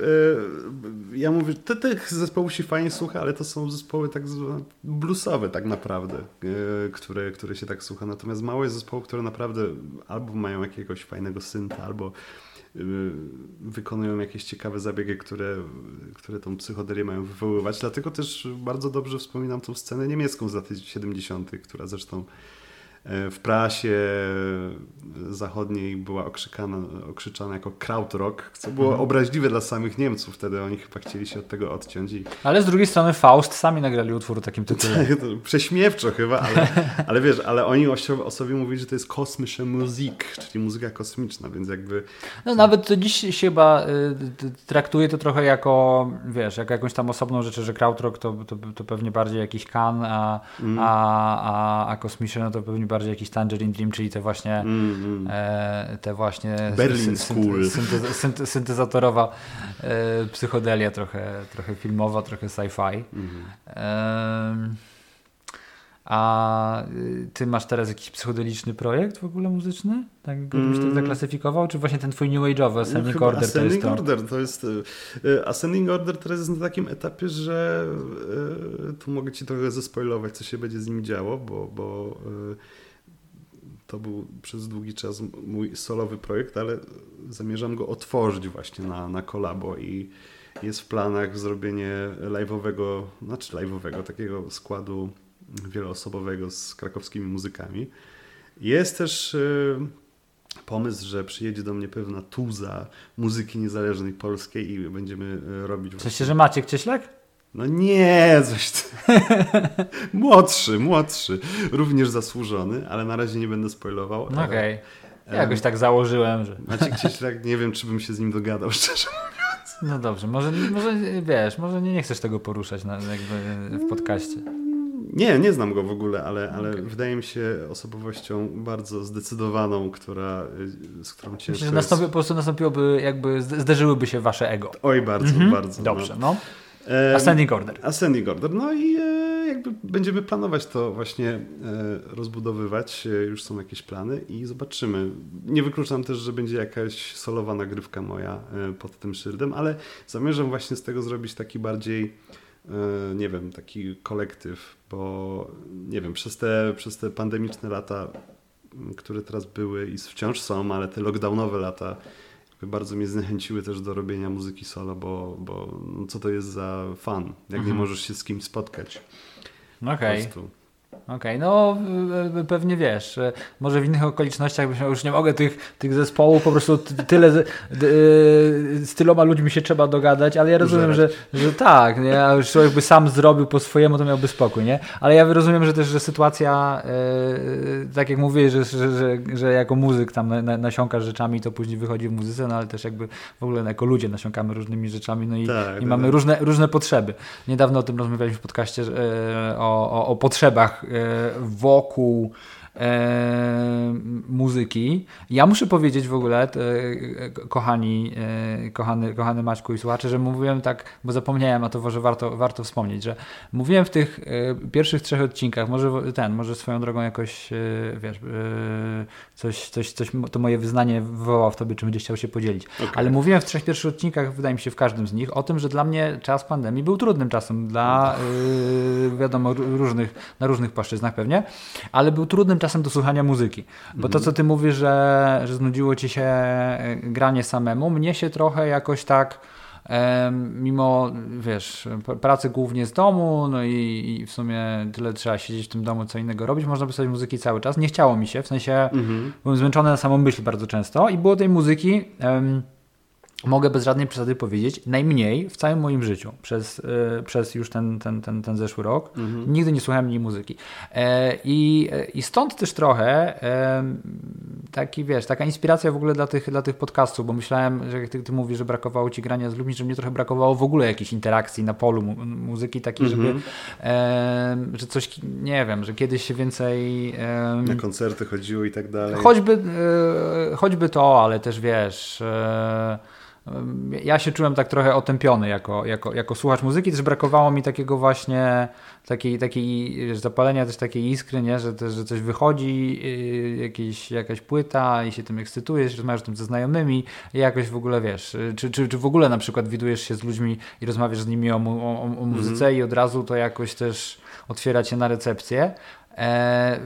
e, ja mówię, te, tych zespołów się fajnie słucha, ale to są zespoły tak zwane bluesowe tak naprawdę, e, które, które się tak słucha. Natomiast mało jest zespołów, które naprawdę albo mają jakiegoś fajnego synta, albo wykonują jakieś ciekawe zabiegi, które, które tą psychodelię mają wywoływać. Dlatego też bardzo dobrze wspominam tą scenę niemiecką z lat 70., która zresztą E, w prasie zachodniej była okrzykana, okrzyczana jako krautrock, co było mhm. obraźliwe dla samych Niemców. Wtedy oni chyba chcieli się od tego odciąć. I... Ale z drugiej strony Faust sami nagrali utwór takim tytule. Tak, prześmiewczo chyba, ale, ale wiesz, ale oni o sobie, mówili, że to jest kosmische Musik, czyli muzyka kosmiczna, więc jakby... No nawet to dziś się chyba y, traktuje to trochę jako, wiesz, jako jakąś tam osobną rzecz, że krautrock to, to, to pewnie bardziej jakiś kan, a, mm. a, a, a kosmiczne no to pewnie bardziej jakiś Tangerine Dream, czyli te właśnie mm, e, te właśnie Berlin School. Synte, syntezatorowa e, psychodelia, trochę, trochę filmowa, trochę sci-fi. Mm. E, a y, ty masz teraz jakiś psychodeliczny projekt w ogóle muzyczny? Tak byś to mm. zaklasyfikował? Czy właśnie ten twój New Age'owy Ascending no, Order Ascending to jest to? Order to jest... Y, Ascending Order teraz jest na takim etapie, że y, tu mogę ci trochę zespoilować, co się będzie z nim działo, bo, bo to był przez długi czas mój solowy projekt, ale zamierzam go otworzyć właśnie na, na kolabo i jest w planach zrobienie live'owego, znaczy live'owego, takiego składu wieloosobowego z krakowskimi muzykami. Jest też y, pomysł, że przyjedzie do mnie pewna tuza muzyki niezależnej polskiej i będziemy y, robić... W sensie, że Maciek Cieślak? No nie, coś. młodszy, młodszy. Również zasłużony, ale na razie nie będę spoilował. Okej. Okay. Ja jakoś tak założyłem, że. Maciek tak nie wiem, czy bym się z nim dogadał, szczerze mówiąc. No dobrze, może, może wiesz, może nie, nie chcesz tego poruszać na, w podcaście. Nie, nie znam go w ogóle, ale, ale okay. wydaje mi się osobowością bardzo zdecydowaną, która, z którą ciężko Myślę, że nastąpi, po prostu nastąpiłoby, jakby zderzyłyby się wasze ego. Oj, bardzo, mhm. bardzo. Dobrze, no. no. Ascending Order. Ascending Order. No i e, jakby będziemy planować to właśnie e, rozbudowywać. E, już są jakieś plany i zobaczymy. Nie wykluczam też, że będzie jakaś solowa nagrywka moja pod tym szyldem, ale zamierzam właśnie z tego zrobić taki bardziej nie wiem, taki kolektyw, bo nie wiem, przez te, przez te pandemiczne lata, które teraz były i wciąż są, ale te lockdownowe lata bardzo mnie zniechęciły też do robienia muzyki solo, bo, bo no co to jest za fan, jak mhm. nie możesz się z kimś spotkać. Okej. Okay. Okej, okay, no pewnie wiesz, może w innych okolicznościach już nie mogę tych, tych zespołów, po prostu tyle z, z tyloma ludźmi się trzeba dogadać, ale ja rozumiem, że, że tak, nie? a już człowiek by sam zrobił po swojemu, to miałby spokój, nie? Ale ja rozumiem, że też, że sytuacja, yy, tak jak mówię, że, że, że, że, jako muzyk tam na, nasiąkasz rzeczami, to później wychodzi w muzyce, no ale też jakby w ogóle jako ludzie nasiąkamy różnymi rzeczami, no i, tak, i tak, mamy tak. Różne, różne potrzeby. Niedawno o tym rozmawialiśmy w podcaście o, o, o potrzebach E, wokół e, muzyki. Ja muszę powiedzieć w ogóle, e, kochani, e, kochany, kochany Maćku i słuchacze, że mówiłem tak, bo zapomniałem, a to może warto, warto wspomnieć, że mówiłem w tych e, pierwszych trzech odcinkach, może ten, może swoją drogą jakoś, e, wiesz, coś, coś, coś, to moje wyznanie wywołało w tobie, czym będziesz chciał się podzielić. Okay. Ale mówiłem w trzech pierwszych odcinkach, wydaje mi się w każdym z nich, o tym, że dla mnie czas pandemii był trudnym czasem dla, wiadomo, różnych, na różnych płaszczyznach pewnie, ale był trudnym czasem do słuchania muzyki. Bo to, co ty mówisz, że, że znudziło ci się e, granie samemu, mnie się trochę jakoś tak mimo, wiesz, pracy głównie z domu, no i, i, w sumie tyle trzeba siedzieć w tym domu, co innego robić, można by sobie muzyki cały czas. Nie chciało mi się, w sensie mhm. byłem zmęczony na samą myśl bardzo często i było tej muzyki mogę bez żadnej przesady powiedzieć, najmniej w całym moim życiu przez, yy, przez już ten, ten, ten, ten zeszły rok. Mhm. Nigdy nie słuchałem mniej muzyki. E, i, I stąd też trochę taki, wiesz, taka inspiracja w ogóle dla tych, dla tych podcastów, bo myślałem, że jak ty, ty mówisz, że brakowało ci grania z ludźmi, że mnie trochę brakowało w ogóle jakiejś interakcji na polu mu muzyki takiej, mhm. żeby że coś, nie wiem, że kiedyś się więcej... na koncerty chodziło i tak dalej. Choćby, choćby to, ale też wiesz ja się czułem tak trochę otępiony jako, jako, jako słuchacz muzyki, też brakowało mi takiego właśnie takiej, takiej zapalenia też takiej iskry, nie? Że, też, że coś wychodzi, yy, jakieś, jakaś płyta i się tym ekscytujesz, rozmawiasz tym ze znajomymi i jakoś w ogóle wiesz, czy, czy, czy w ogóle na przykład widujesz się z ludźmi i rozmawiasz z nimi o, o, o muzyce mm -hmm. i od razu to jakoś też otwiera cię na recepcję. E,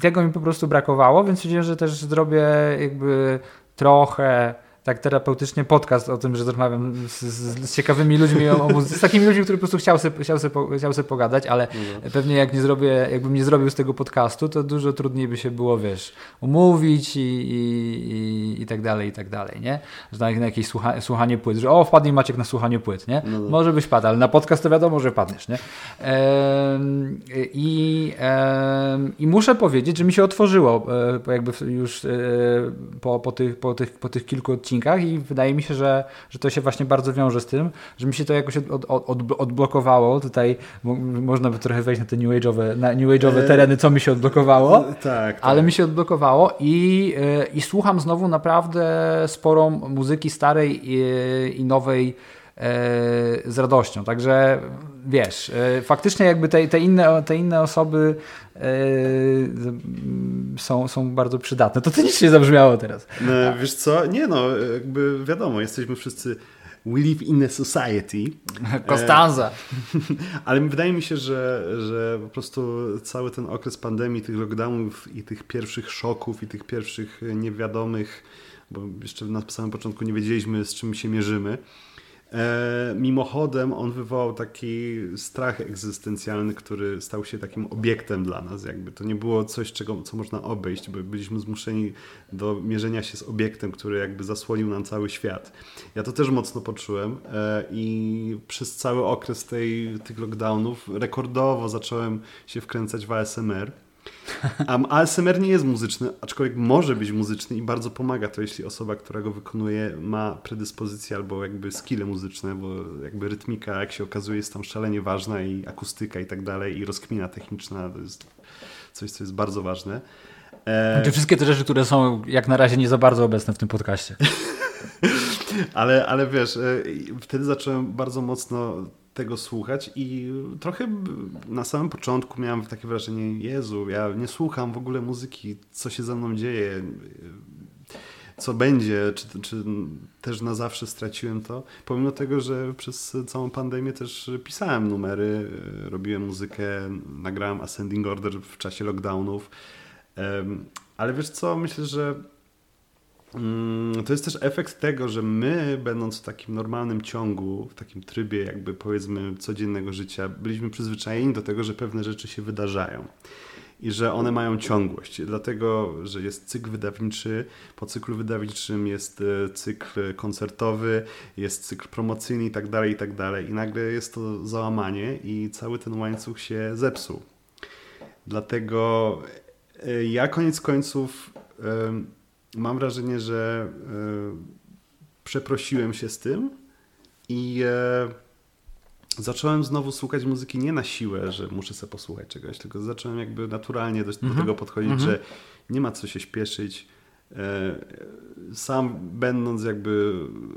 tego mi po prostu brakowało, więc stwierdziłem, że też zrobię jakby trochę tak terapeutycznie podcast o tym, że rozmawiam z, z, z ciekawymi ludźmi o, o z takimi ludźmi, którzy po prostu chciał sobie, chciał sobie, chciał sobie pogadać, ale no. pewnie jak nie zrobię, jakbym nie zrobił z tego podcastu, to dużo trudniej by się było, wiesz, umówić i, i, i, i tak dalej, i tak dalej, nie? Że na, na jakieś słucha, słuchanie płyt, że o, wpadnij Maciek na słuchanie płyt, nie? No, no. Może byś padł, ale na podcast to wiadomo, że padniesz, nie? I, I muszę powiedzieć, że mi się otworzyło e, jakby już e, po, po, tych, po, tych, po tych kilku odcinkach odcinkach i wydaje mi się, że, że to się właśnie bardzo wiąże z tym, że mi się to jakoś od, od, od, odblokowało. Tutaj można by trochę wejść na te new age'owe, na new age'owe e, tereny, co mi się odblokowało. Tak, tak. Ale mi się odblokowało i, e, i słucham znowu naprawdę sporą muzyki starej i, i nowej z radością. Także wiesz, faktycznie jakby te, te, inne, te inne osoby Yy, są, są bardzo przydatne. To ty nic nie zabrzmiało teraz. No, wiesz co? Nie no, jakby wiadomo, jesteśmy wszyscy We live in a society. Kostanza. Ale wydaje mi się, że, że po prostu cały ten okres pandemii, tych lockdownów i tych pierwszych szoków i tych pierwszych niewiadomych, bo jeszcze na samym początku nie wiedzieliśmy z czym się mierzymy, E, mimochodem on wywołał taki strach egzystencjalny, który stał się takim obiektem dla nas. Jakby to nie było coś, czego, co można obejść, bo byliśmy zmuszeni do mierzenia się z obiektem, który jakby zasłonił nam cały świat. Ja to też mocno poczułem e, i przez cały okres tej, tych lockdownów rekordowo zacząłem się wkręcać w ASMR. A ASMR nie jest muzyczny, aczkolwiek może być muzyczny i bardzo pomaga to, jeśli osoba, która go wykonuje, ma predyspozycje albo jakby skille muzyczne, bo jakby rytmika, jak się okazuje, jest tam szalenie ważna i akustyka i tak dalej, i rozkmina techniczna to jest coś, co jest bardzo ważne. E... wszystkie te rzeczy, które są jak na razie nie za bardzo obecne w tym podcaście. ale, ale wiesz, e, wtedy zacząłem bardzo mocno tego słuchać i trochę na samym początku miałem takie wrażenie, Jezu, ja nie słucham w ogóle muzyki, co się ze mną dzieje, co będzie, czy, czy też na zawsze straciłem to, pomimo tego, że przez całą pandemię też pisałem numery, robiłem muzykę, nagrałem Ascending Order w czasie lockdownów, ale wiesz co, myślę, że to jest też efekt tego, że my, będąc w takim normalnym ciągu, w takim trybie, jakby powiedzmy, codziennego życia, byliśmy przyzwyczajeni do tego, że pewne rzeczy się wydarzają i że one mają ciągłość. Dlatego, że jest cykl wydawniczy, po cyklu wydawniczym jest e, cykl koncertowy, jest cykl promocyjny i tak dalej, i tak dalej. I nagle jest to załamanie i cały ten łańcuch się zepsuł. Dlatego e, ja koniec końców mam wrażenie, że e, przeprosiłem się z tym i zacząłem znowu słuchać muzyki nie na siłę, że muszę sobie posłuchać czegoś, tylko zacząłem jakby naturalnie do, mm -hmm. mhm. tego podchodzić, mm -hmm. że nie ma co się śpieszyć. E, sam będąc jakby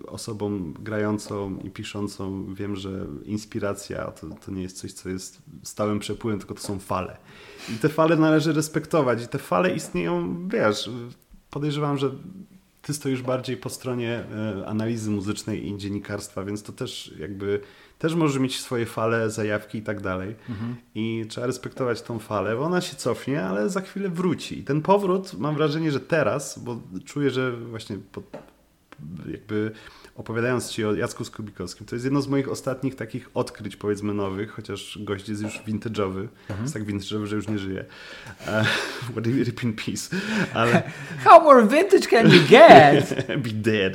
osobą grającą i piszącą, wiem, że inspiracja to, to nie jest coś, co jest stałym przepływem, tylko to są fale. I te fale należy respektować. I te fale istnieją, wiesz, podejrzewam, że ty stoisz bardziej po stronie e, analizy muzycznej i dziennikarstwa, więc to też jakby też może mieć swoje fale, zajawki i tak dalej. Mhm. I trzeba respektować tą falę, bo ona się cofnie, ale za chwilę wróci. I ten powrót mam wrażenie, że teraz, bo czuję, że właśnie jakby opowiadając Ci o Jacku Skubikowskim, to jest jedno z moich ostatnich takich odkryć, powiedzmy nowych, chociaż gość jest już vintage'owy, mhm. jest tak vintage'owy, że już nie żyje. Uh, what rip in peace. Ale... How more vintage can you get? Be dead.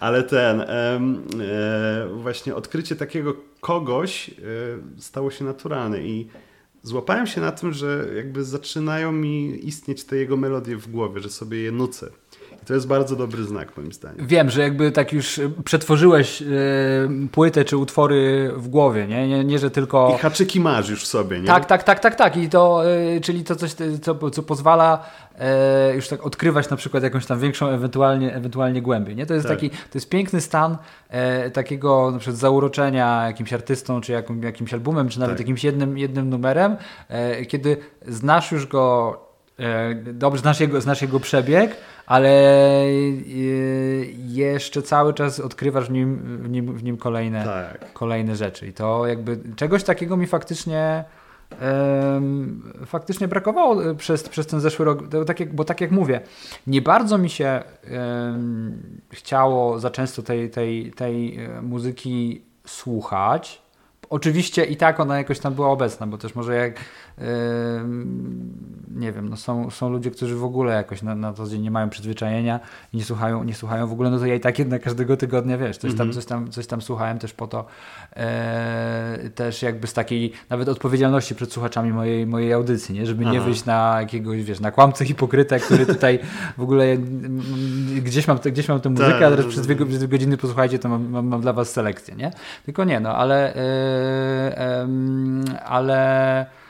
Ale ten, um, e, właśnie odkrycie takiego kogoś e, stało się naturalne i złapałem się na tym, że jakby zaczynają mi istnieć te jego melodie w głowie, że sobie je nucę. To jest bardzo dobry znak, moim zdaniem. Wiem, że jakby tak już przetworzyłeś e, płytę czy utwory w głowie, nie? nie? Nie, że tylko. I haczyki masz już w sobie, nie? Tak, tak, tak, tak, tak. I to, e, czyli to coś, co, co pozwala e, już tak odkrywać na przykład jakąś tam większą ewentualnie, ewentualnie głębię, nie? To jest tak. taki, to jest piękny stan takiego na przykład zauroczenia jakimś artystą, czy jakim, jakimś albumem, czy nawet tak. jakimś jednym, jednym numerem, kiedy znasz już go dobrze znasz jego, znasz jego przebieg, ale y, jeszcze cały czas odkrywasz w nim, w nim, w nim kolejne, tak. kolejne rzeczy. I to jakby czegoś takiego mi faktycznie faktycznie brakowało przez, przez ten zeszły rok, tak jak, bo tak jak mówię, nie bardzo mi się um, chciało za często tej, tej, tej e, muzyki słuchać. Oczywiście i tak ona jakoś tam była obecna, bo też może jak nie wiem, no są, są ludzie, którzy w ogóle jakoś na, na to dzień nie mają przyzwyczajenia i nie słuchają, nie słuchają w ogóle, no to ja i tak jednak każdego tygodnia, wiesz, coś, tam, mhm. coś, tam, coś tam słuchałem też po to, e, też jakby z takiej nawet odpowiedzialności przed słuchaczami mojej, mojej audycji, nie? żeby nie wyjść na jakiegoś, wiesz, na kłamcę hipokrytę, który tutaj w ogóle gdzieś mam, gdzieś mam tę muzykę, tak, a teraz przez dwie, przez dwie godziny posłuchajcie, to mam, mam, mam, dla was selekcję, nie? Tylko nie, no, ale e, ale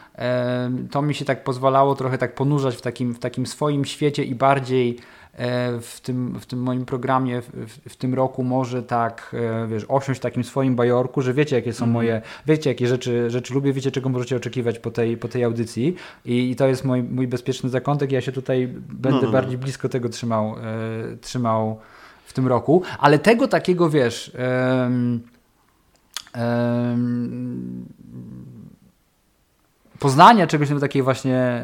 to mi się tak pozwalało trochę tak ponurzać w takim, w takim swoim świecie i bardziej e, w tym, w tym moim programie w, w, tym roku może tak, e, wiesz, osiąść w takim swoim bajorku, że wiecie, jakie są mm. moje, wiecie, jakie rzeczy, rzeczy lubię, wiecie, czego możecie oczekiwać po tej, po tej audycji i, i to jest mój, mój bezpieczny zakątek. Ja się tutaj będę no, no, no. bardziej blisko tego trzymał, e, trzymał w tym roku, ale tego takiego, wiesz, um, um, poznania czegoś takiej właśnie...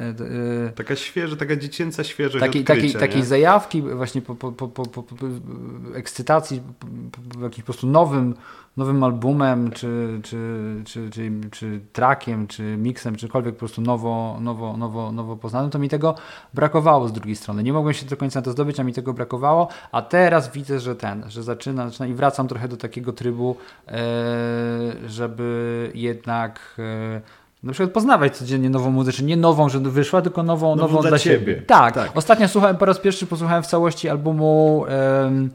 Yy, taka świeża, taka dziecięca świeżość takiej, takiej, takiej zajawki, właśnie po, po, po, po, po ekscytacji, po, jakimś po prostu nowym, nowym albumem, czy, czy, czy, czy, czy trackiem, czy miksem, czykolwiek po prostu nowo, nowo, nowo, nowo poznanym, to mi tego brakowało z drugiej strony. Nie mogłem się do końca na to zdobyć, a mi tego brakowało, a teraz widzę, że ten, że zaczyna, zaczyna i wracam trochę do takiego trybu, żeby jednak na przykład poznawać codziennie nową muzykę, nie nową, że wyszła, tylko nową, nową, nową dla, dla siebie. siebie. Tak. tak. Ostatnio słuchałem po raz pierwszy, posłuchałem w całości albumu um,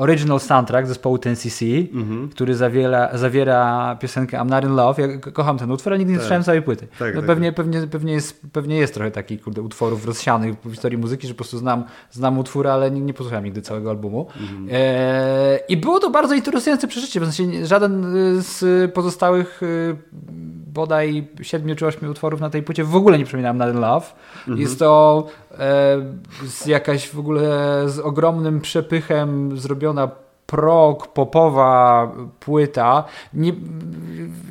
original soundtrack zespołu Ten cc mhm. który zawiera, zawiera piosenkę I'm Not In Love. Ja kocham ten utwór, ale nigdy nie tak. słyszałem całej płyty. Tak, no tak, pewnie, tak. pewnie, pewnie, jest, pewnie jest trochę takich kurde, utworów rozsianych w historii muzyki, że po prostu znam, znam utwór, ale nie, nie posłuchałem nigdy całego albumu. Mhm. E, I było to bardzo interesujące przeżycie, w sensie żaden z pozostałych y, bodaj 7 czy 8 utworów na tej płycie w ogóle nie przypominam na Love. Mhm. Jest to e, z jakaś w ogóle z ogromnym przepychem zrobiona prog, popowa płyta. Nie,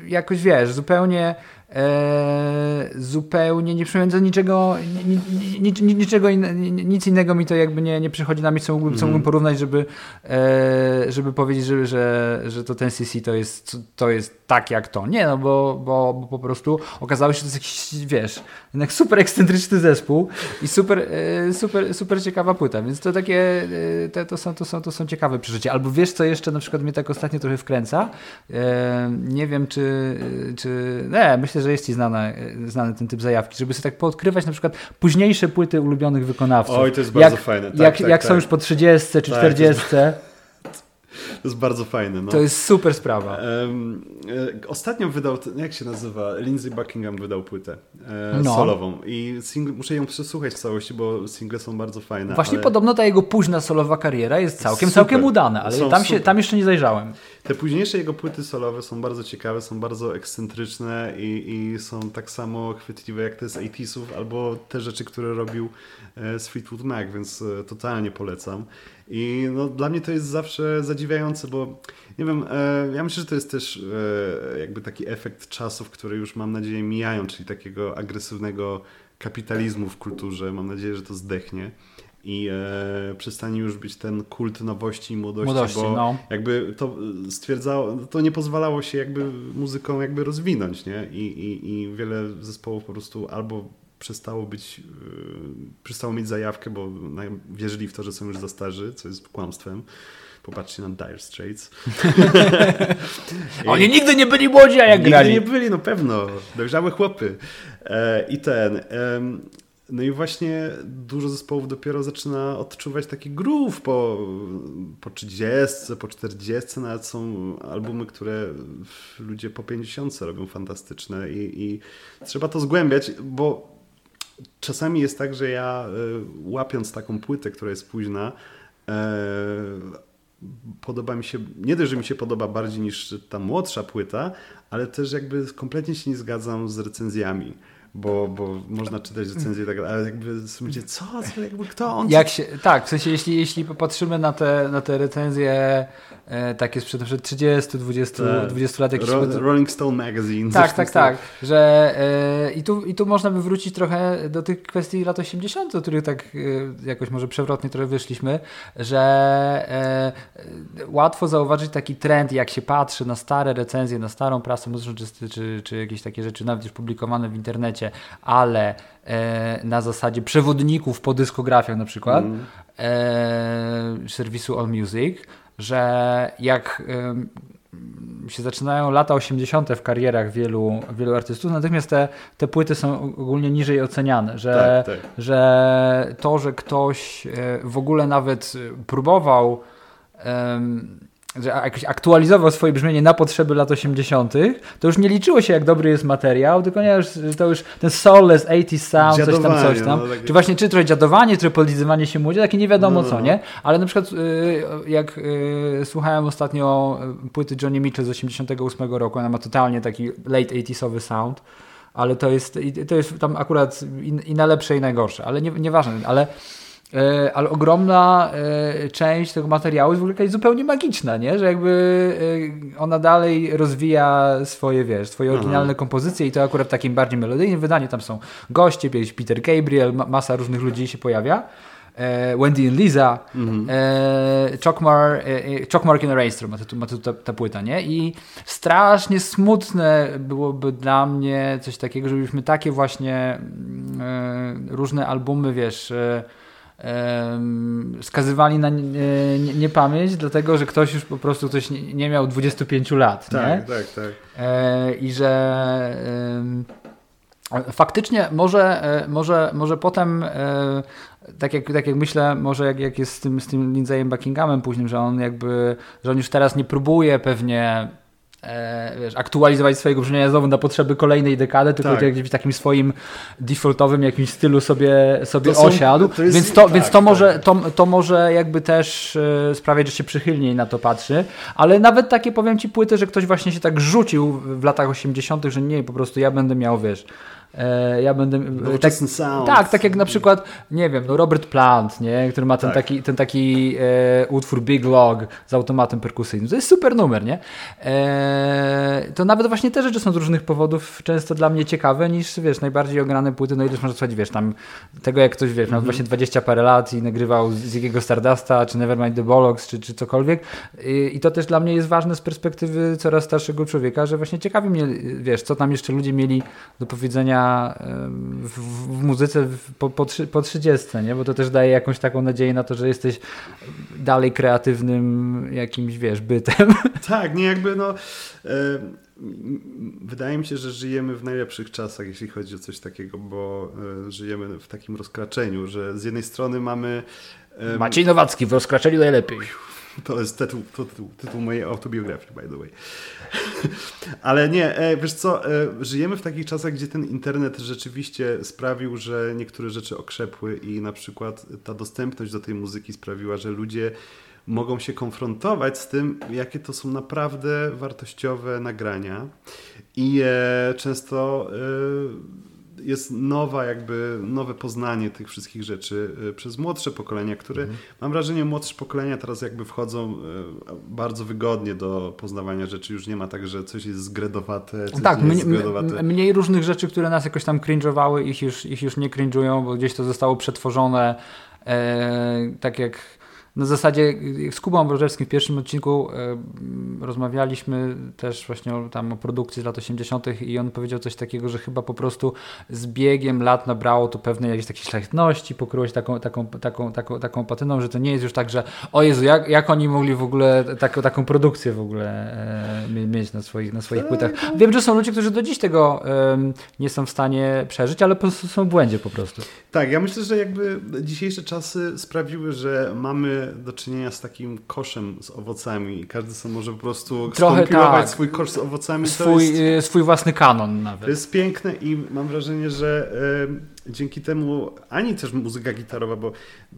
jakoś wiesz, zupełnie e, zupełnie nie przypominające niczego, ni, ni, ni, niczego in, nic innego mi to jakby nie, nie przychodzi na myśl, co mógłbym, co mógłbym porównać, żeby, e, żeby powiedzieć, że, że, że to ten CC to jest, to jest tak jak to. Nie, no bo, bo, bo po prostu okazało się, że to jest jakiś, wiesz, jednak super ekscentryczny zespół i super, e, super, super ciekawa płyta, więc to takie, e, te, to, są, to, są, to są ciekawe przeżycia. Albo wiesz, co jeszcze na przykład mnie tak ostatnio trochę wkręca? E, nie wiem, czy, czy nie, myślę, że jest ci znana, znany ten typ zajawki, żeby sobie tak poodkrywać na przykład późniejsze płyty ulubionych wykonawców. Oj, to jest bardzo jak, fajne. Tak, jak tak, jak tak. są już po 30 czy tak, 40. To jest bardzo fajne. No. To jest super sprawa. Um, e, ostatnio wydał, jak się nazywa? Lindsey Buckingham wydał płytę e, no. solową i single, muszę ją przesłuchać w całości, bo single są bardzo fajne. Właśnie ale... podobno ta jego późna solowa kariera jest całkiem, super. całkiem udana, ale tam, się, tam jeszcze nie zajrzałem. Te późniejsze jego płyty solowe są bardzo ciekawe, są bardzo ekscentryczne i, i są tak samo chwytliwe jak te z 80 albo te rzeczy, które robił e, z Fleetwood Mac, więc e, totalnie polecam. I no, dla mnie to jest zawsze zadziwiające, bo nie wiem, e, ja myślę, że to jest też e, jakby taki efekt czasów, które już mam nadzieję mijają, czyli takiego agresywnego kapitalizmu w kulturze. Mam nadzieję, że to zdechnie i e, przestanie już być ten kult nowości i młodości, młodości bo no. jakby to stwierdzało, to nie pozwalało się jakby muzyką jakby rozwinąć, nie? I, i, i wiele zespołów po prostu albo przestało być, yy, przestało mieć zajawkę, bo wierzyli w to, że są już za starzy, co jest kłamstwem. Popatrzcie na Dire Straits. Oni nigdy nie byli młodzi, a jak nigdy grali. nie byli, no pewno. Dojrzałe chłopy. E, I ten... no i właśnie dużo zespołów dopiero zaczyna odczuwać taki groove po, po 30, po 40, nawet są albumy, które ludzie po 50 robią fantastyczne i, i trzeba to zgłębiać, bo czasami jest tak, że ja e, łapiąc taką płytę, która jest późna, e, podoba mi się, nie dość, że mi się podoba bardziej niż ta młodsza płyta, ale też jakby kompletnie się nie zgadzam z recenzjami bo, bo można czytać recenzje i tak ale jakby myślicie, co, co, jakby kto on... Jak się, tak, w sensie jeśli, jeśli popatrzymy na te, na te recenzje e, takie sprzed, sprzed 30, 20, tak. 20 lat. Ro, Rolling Stone Magazine. Tak, tak, tak, że e, i, tu, i tu można by wrócić trochę do tych kwestii lat 80, do których tak e, jakoś może przewrotnie trochę wyszliśmy, że e, łatwo zauważyć taki trend, jak się patrzy na stare recenzje, na starą prasę muzyczną, czy, czy, czy jakieś takie rzeczy nawet już publikowane w internecie, ale e, na zasadzie przewodników po dyskografiach na przykład mm. e, serwisu All Music, że jak e, się zaczynają lata 80. w karierach wielu, wielu artystów, natomiast te, te płyty są ogólnie niżej oceniane, że, tak, tak. że to, że ktoś e, w ogóle nawet próbował że jakoś aktualizował swoje brzmienie na potrzeby lat 80., to już nie liczyło się, jak dobry jest materiał, tylko nie, to już ten soulless 80s sound, coś tam, coś tam. No, takie... Czy właśnie, czy trochę dziadowanie, czy polizywanie się młodzie, takie nie wiadomo no, co, no. nie? Ale na przykład y, jak y, słuchałem ostatnio y, płyty Johnny Mitchell z 88 roku, ona ma totalnie taki late 80sowy sound, ale to jest, to jest tam akurat i, i na lepsze i najgorsze, ale nie, nieważne, ale ale ogromna e, część tego materiału jest w ogóle jakaś zupełnie magiczna, nie? że jakby e, ona dalej rozwija swoje, wiesz, swoje oryginalne Aha. kompozycje i to akurat w takim bardziej melodyjnym wydaniu, tam są goście, Peter Gabriel, masa różnych ludzi się pojawia. Wendy and Lisa, mhm. Chokmar, Chokmar in Rainstrom ma tu, ma tu ta, ta, płyta, nie? I strasznie smutne byłoby dla mnie coś takiego, żebyśmy takie właśnie mm, różne albumy, wiesz, skazywali na niepamięć, dlatego że ktoś już po prostu ktoś nie, miał 25 lat. Tak, nie? tak, tak. E, I że faktycznie może, e, może, może potem e, tak jak, tak jak myślę, może jak, jak jest z tym, z tym Lindsayem Buckinghamem późnym, że on jakby, że on już teraz nie próbuje pewnie e, wiesz, aktualizować swojego brzmienia znowu na potrzeby kolejnej dekady, tylko tak. gdzieś w takim swoim defaultowym jakimś stylu sobie, sobie to osiadł. Są, to jest, więc, to, tak, więc to, może, tak. to, to może jakby też e, sprawiać, że się przychylniej na to patrzy. Ale nawet takie powiem Ci płyty, że ktoś właśnie się tak rzucił w latach 80., że nie, po prostu ja będę miał, wiesz, ja będę. Tak, sound. tak, tak jak na przykład, nie wiem, no Robert Plant, nie? który ma ten tak. taki, ten taki e, utwór Big Log z automatem perkusyjnym. To jest super numer, nie? E, to nawet właśnie te rzeczy są z różnych powodów często dla mnie ciekawe niż, wiesz, najbardziej ograne płyty, no ileż można słuchać, wiesz, tam tego jak ktoś, wiesz, mm -hmm. właśnie 20 parę lat i nagrywał z jakiego Stardusta, czy Nevermind the Bollocks, czy, czy cokolwiek. I, I to też dla mnie jest ważne z perspektywy coraz starszego człowieka, że właśnie ciekawi mnie, wiesz, co tam jeszcze ludzie mieli do powiedzenia w, w muzyce po, po, po 30, nie? bo to też daje jakąś taką nadzieję na to, że jesteś dalej kreatywnym jakimś, wiesz, bytem. Tak, nie jakby no... E, wydaje mi się, że żyjemy w najlepszych czasach, jeśli chodzi o coś takiego, bo e, żyjemy w takim rozkraczeniu, że z jednej strony mamy... Maciej Nowacki w rozkraczeniu najlepiej. To jest tytuł, tytuł, tytuł mojej autobiografii, by the way. Ale nie, e, wiesz co, e, żyjemy w takich czasach, gdzie ten internet rzeczywiście sprawił, że niektóre rzeczy okrzepły i na przykład ta dostępność do tej muzyki sprawiła, że ludzie mogą się konfrontować z tym, jakie to są naprawdę wartościowe nagrania. I e, często jest nowa, jakby nowe poznanie tych wszystkich rzeczy y, przez młodsze pokolenia, które mhm. mam wrażenie, młodsze pokolenia teraz jakby wchodzą y, bardzo wygodnie do poznawania rzeczy. Już nie ma tak, że coś jest zgredowate, coś tak, jest zgredowate. mniej różnych rzeczy, które nas jakoś tam cringe'owały, ich już, ich już nie cringe'ują, bo gdzieś to zostało przetworzone e, tak jak na zasadzie z Kubą Brożewskim w pierwszym odcinku e, rozmawialiśmy też właśnie o, tam o produkcji z lat 80. i on powiedział coś takiego, że chyba po prostu z biegiem lat nabrało to pewnej jakiejś takiej szlachetności, pokryło się taką, taką, taką, taką, taką patyną, że to nie jest już tak, że o Jezu, jak, jak oni mogli w ogóle taką, taką produkcję w ogóle e, mieć na swoich, na swoich płytach. Wiem, że są ludzie, którzy do dziś tego e, nie są w stanie przeżyć, ale po prostu są w błędzie po prostu. Tak, ja myślę, że jakby dzisiejsze czasy sprawiły, że mamy do czynienia z takim koszem z owocami i każdy sobie może po prostu Trochę tak. swój kosz z owocami. Swój, jest, y, swój własny kanon nawet. To jest piękne i mam wrażenie, że y, dzięki temu ani też muzyka gitarowa, bo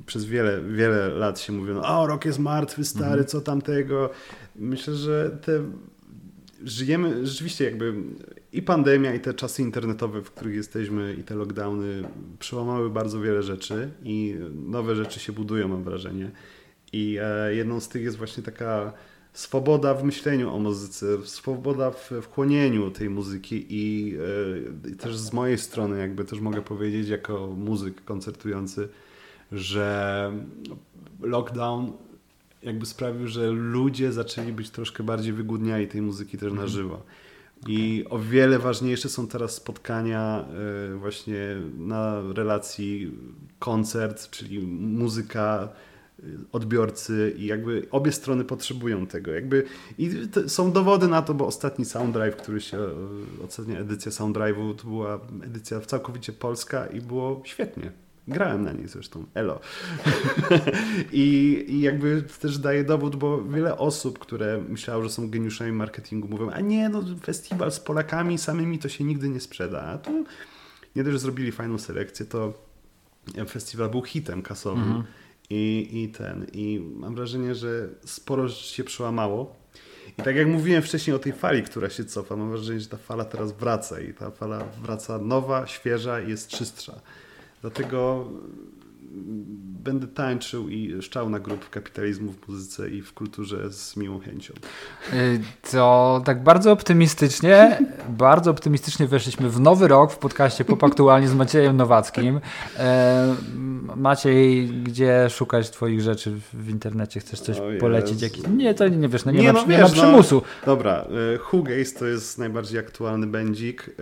przez wiele, wiele lat się mówiono, o rok jest martwy, stary, mhm. co tamtego. Myślę, że te żyjemy rzeczywiście jakby i pandemia, i te czasy internetowe, w których jesteśmy, i te lockdowny przełamały bardzo wiele rzeczy i nowe rzeczy się budują, mam wrażenie. I e, jedną z tych jest właśnie taka swoboda w myśleniu o muzyce, swoboda w wchłonieniu tej muzyki i, e, i też z mojej strony jakby też mogę powiedzieć jako muzyk koncertujący, że lockdown jakby sprawił, że ludzie zaczęli być troszkę bardziej wygłodniali tej muzyki też na mhm. żywo. I o wiele ważniejsze są teraz spotkania e, właśnie na relacji koncert, czyli muzyka, odbiorcy i jakby obie strony potrzebują tego. Jakby I są dowody na to, bo ostatni Sound Drive, który się, e, ostatnia edycja Sound Drive'u to była edycja całkowicie polska i było świetnie. Grałem na niej zresztą, elo. I, I jakby też daje dowód, bo wiele osób, które myślało, że są geniuszami marketingu, mówią, a nie, no festiwal z Polakami samymi to się nigdy nie sprzeda. A tu nie dość, że zrobili fajną selekcję, to festiwal był hitem kasowym. Mhm. I, I ten. I mam wrażenie, że sporo rzeczy się przełamało. I tak jak mówiłem wcześniej o tej fali, która się cofa, mam wrażenie, że ta fala teraz wraca i ta fala wraca nowa, świeża i jest czystsza. Dlatego będę tańczył i szczał na grup kapitalizmu w muzyce i w kulturze z miłą chęcią. Y, to tak bardzo optymistycznie, bardzo optymistycznie weszliśmy w nowy rok w podcaście Pop Aktualnie z Maciejem Nowackim. E, Maciej, gdzie szukać twoich rzeczy w internecie? Chcesz coś polecić? Jakiś... Nie, to nie wiesz, no nie, nie, ma, no, wiesz, nie ma no. przymusu. No, dobra, e, Hugaze to jest najbardziej aktualny będzik.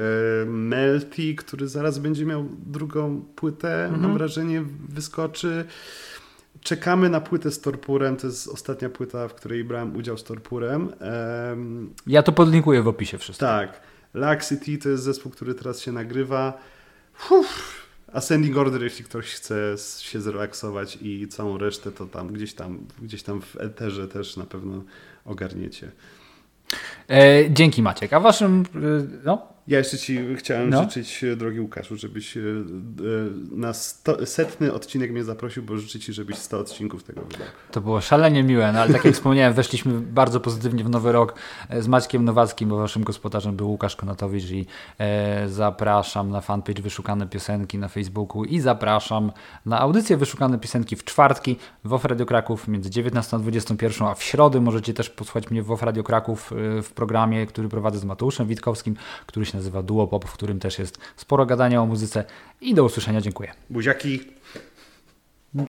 Melty, który zaraz będzie miał drugą płytę, mhm. mam wrażenie, wyskoczy. Czekamy na płytę z Torpurem. To jest ostatnia płyta, w której brałem udział z Torpurem. Um, ja to podlinkuję w opisie wszystko. Tak. Laxity to jest zespół, który teraz się nagrywa. Uff. Ascending Order, jeśli ktoś chce się zrelaksować i całą resztę, to tam gdzieś tam, gdzieś tam w eterze też na pewno ogarniecie. E, dzięki Maciek. A waszym, e, no, Ja jeszcze Ci chciałem no. życzyć, e, drogi Łukaszu, żebyś e, e, na sto, setny odcinek mnie zaprosił, bo życzę Ci, żebyś 100 odcinków tego wydał. To było szalenie miłe, no ale tak jak wspomniałem, weszliśmy bardzo pozytywnie w nowy rok z Maćkiem Nowackim, bo Waszym gospodarzem był Łukasz Konatowicz i e, zapraszam na fanpage Wyszukane Piosenki na Facebooku i zapraszam na audycję Wyszukane Piosenki w czwartki w Off Radio Kraków między 19 a 21, a w środę możecie też posłuchać mnie w Off Radio Kraków w programie, który prowadzę z Mateuszem Witkowskim, który się nazywa Duo Pop, w którym też jest sporo gadania o muzyce i do usłyszenia. Dziękuję. Buziaki.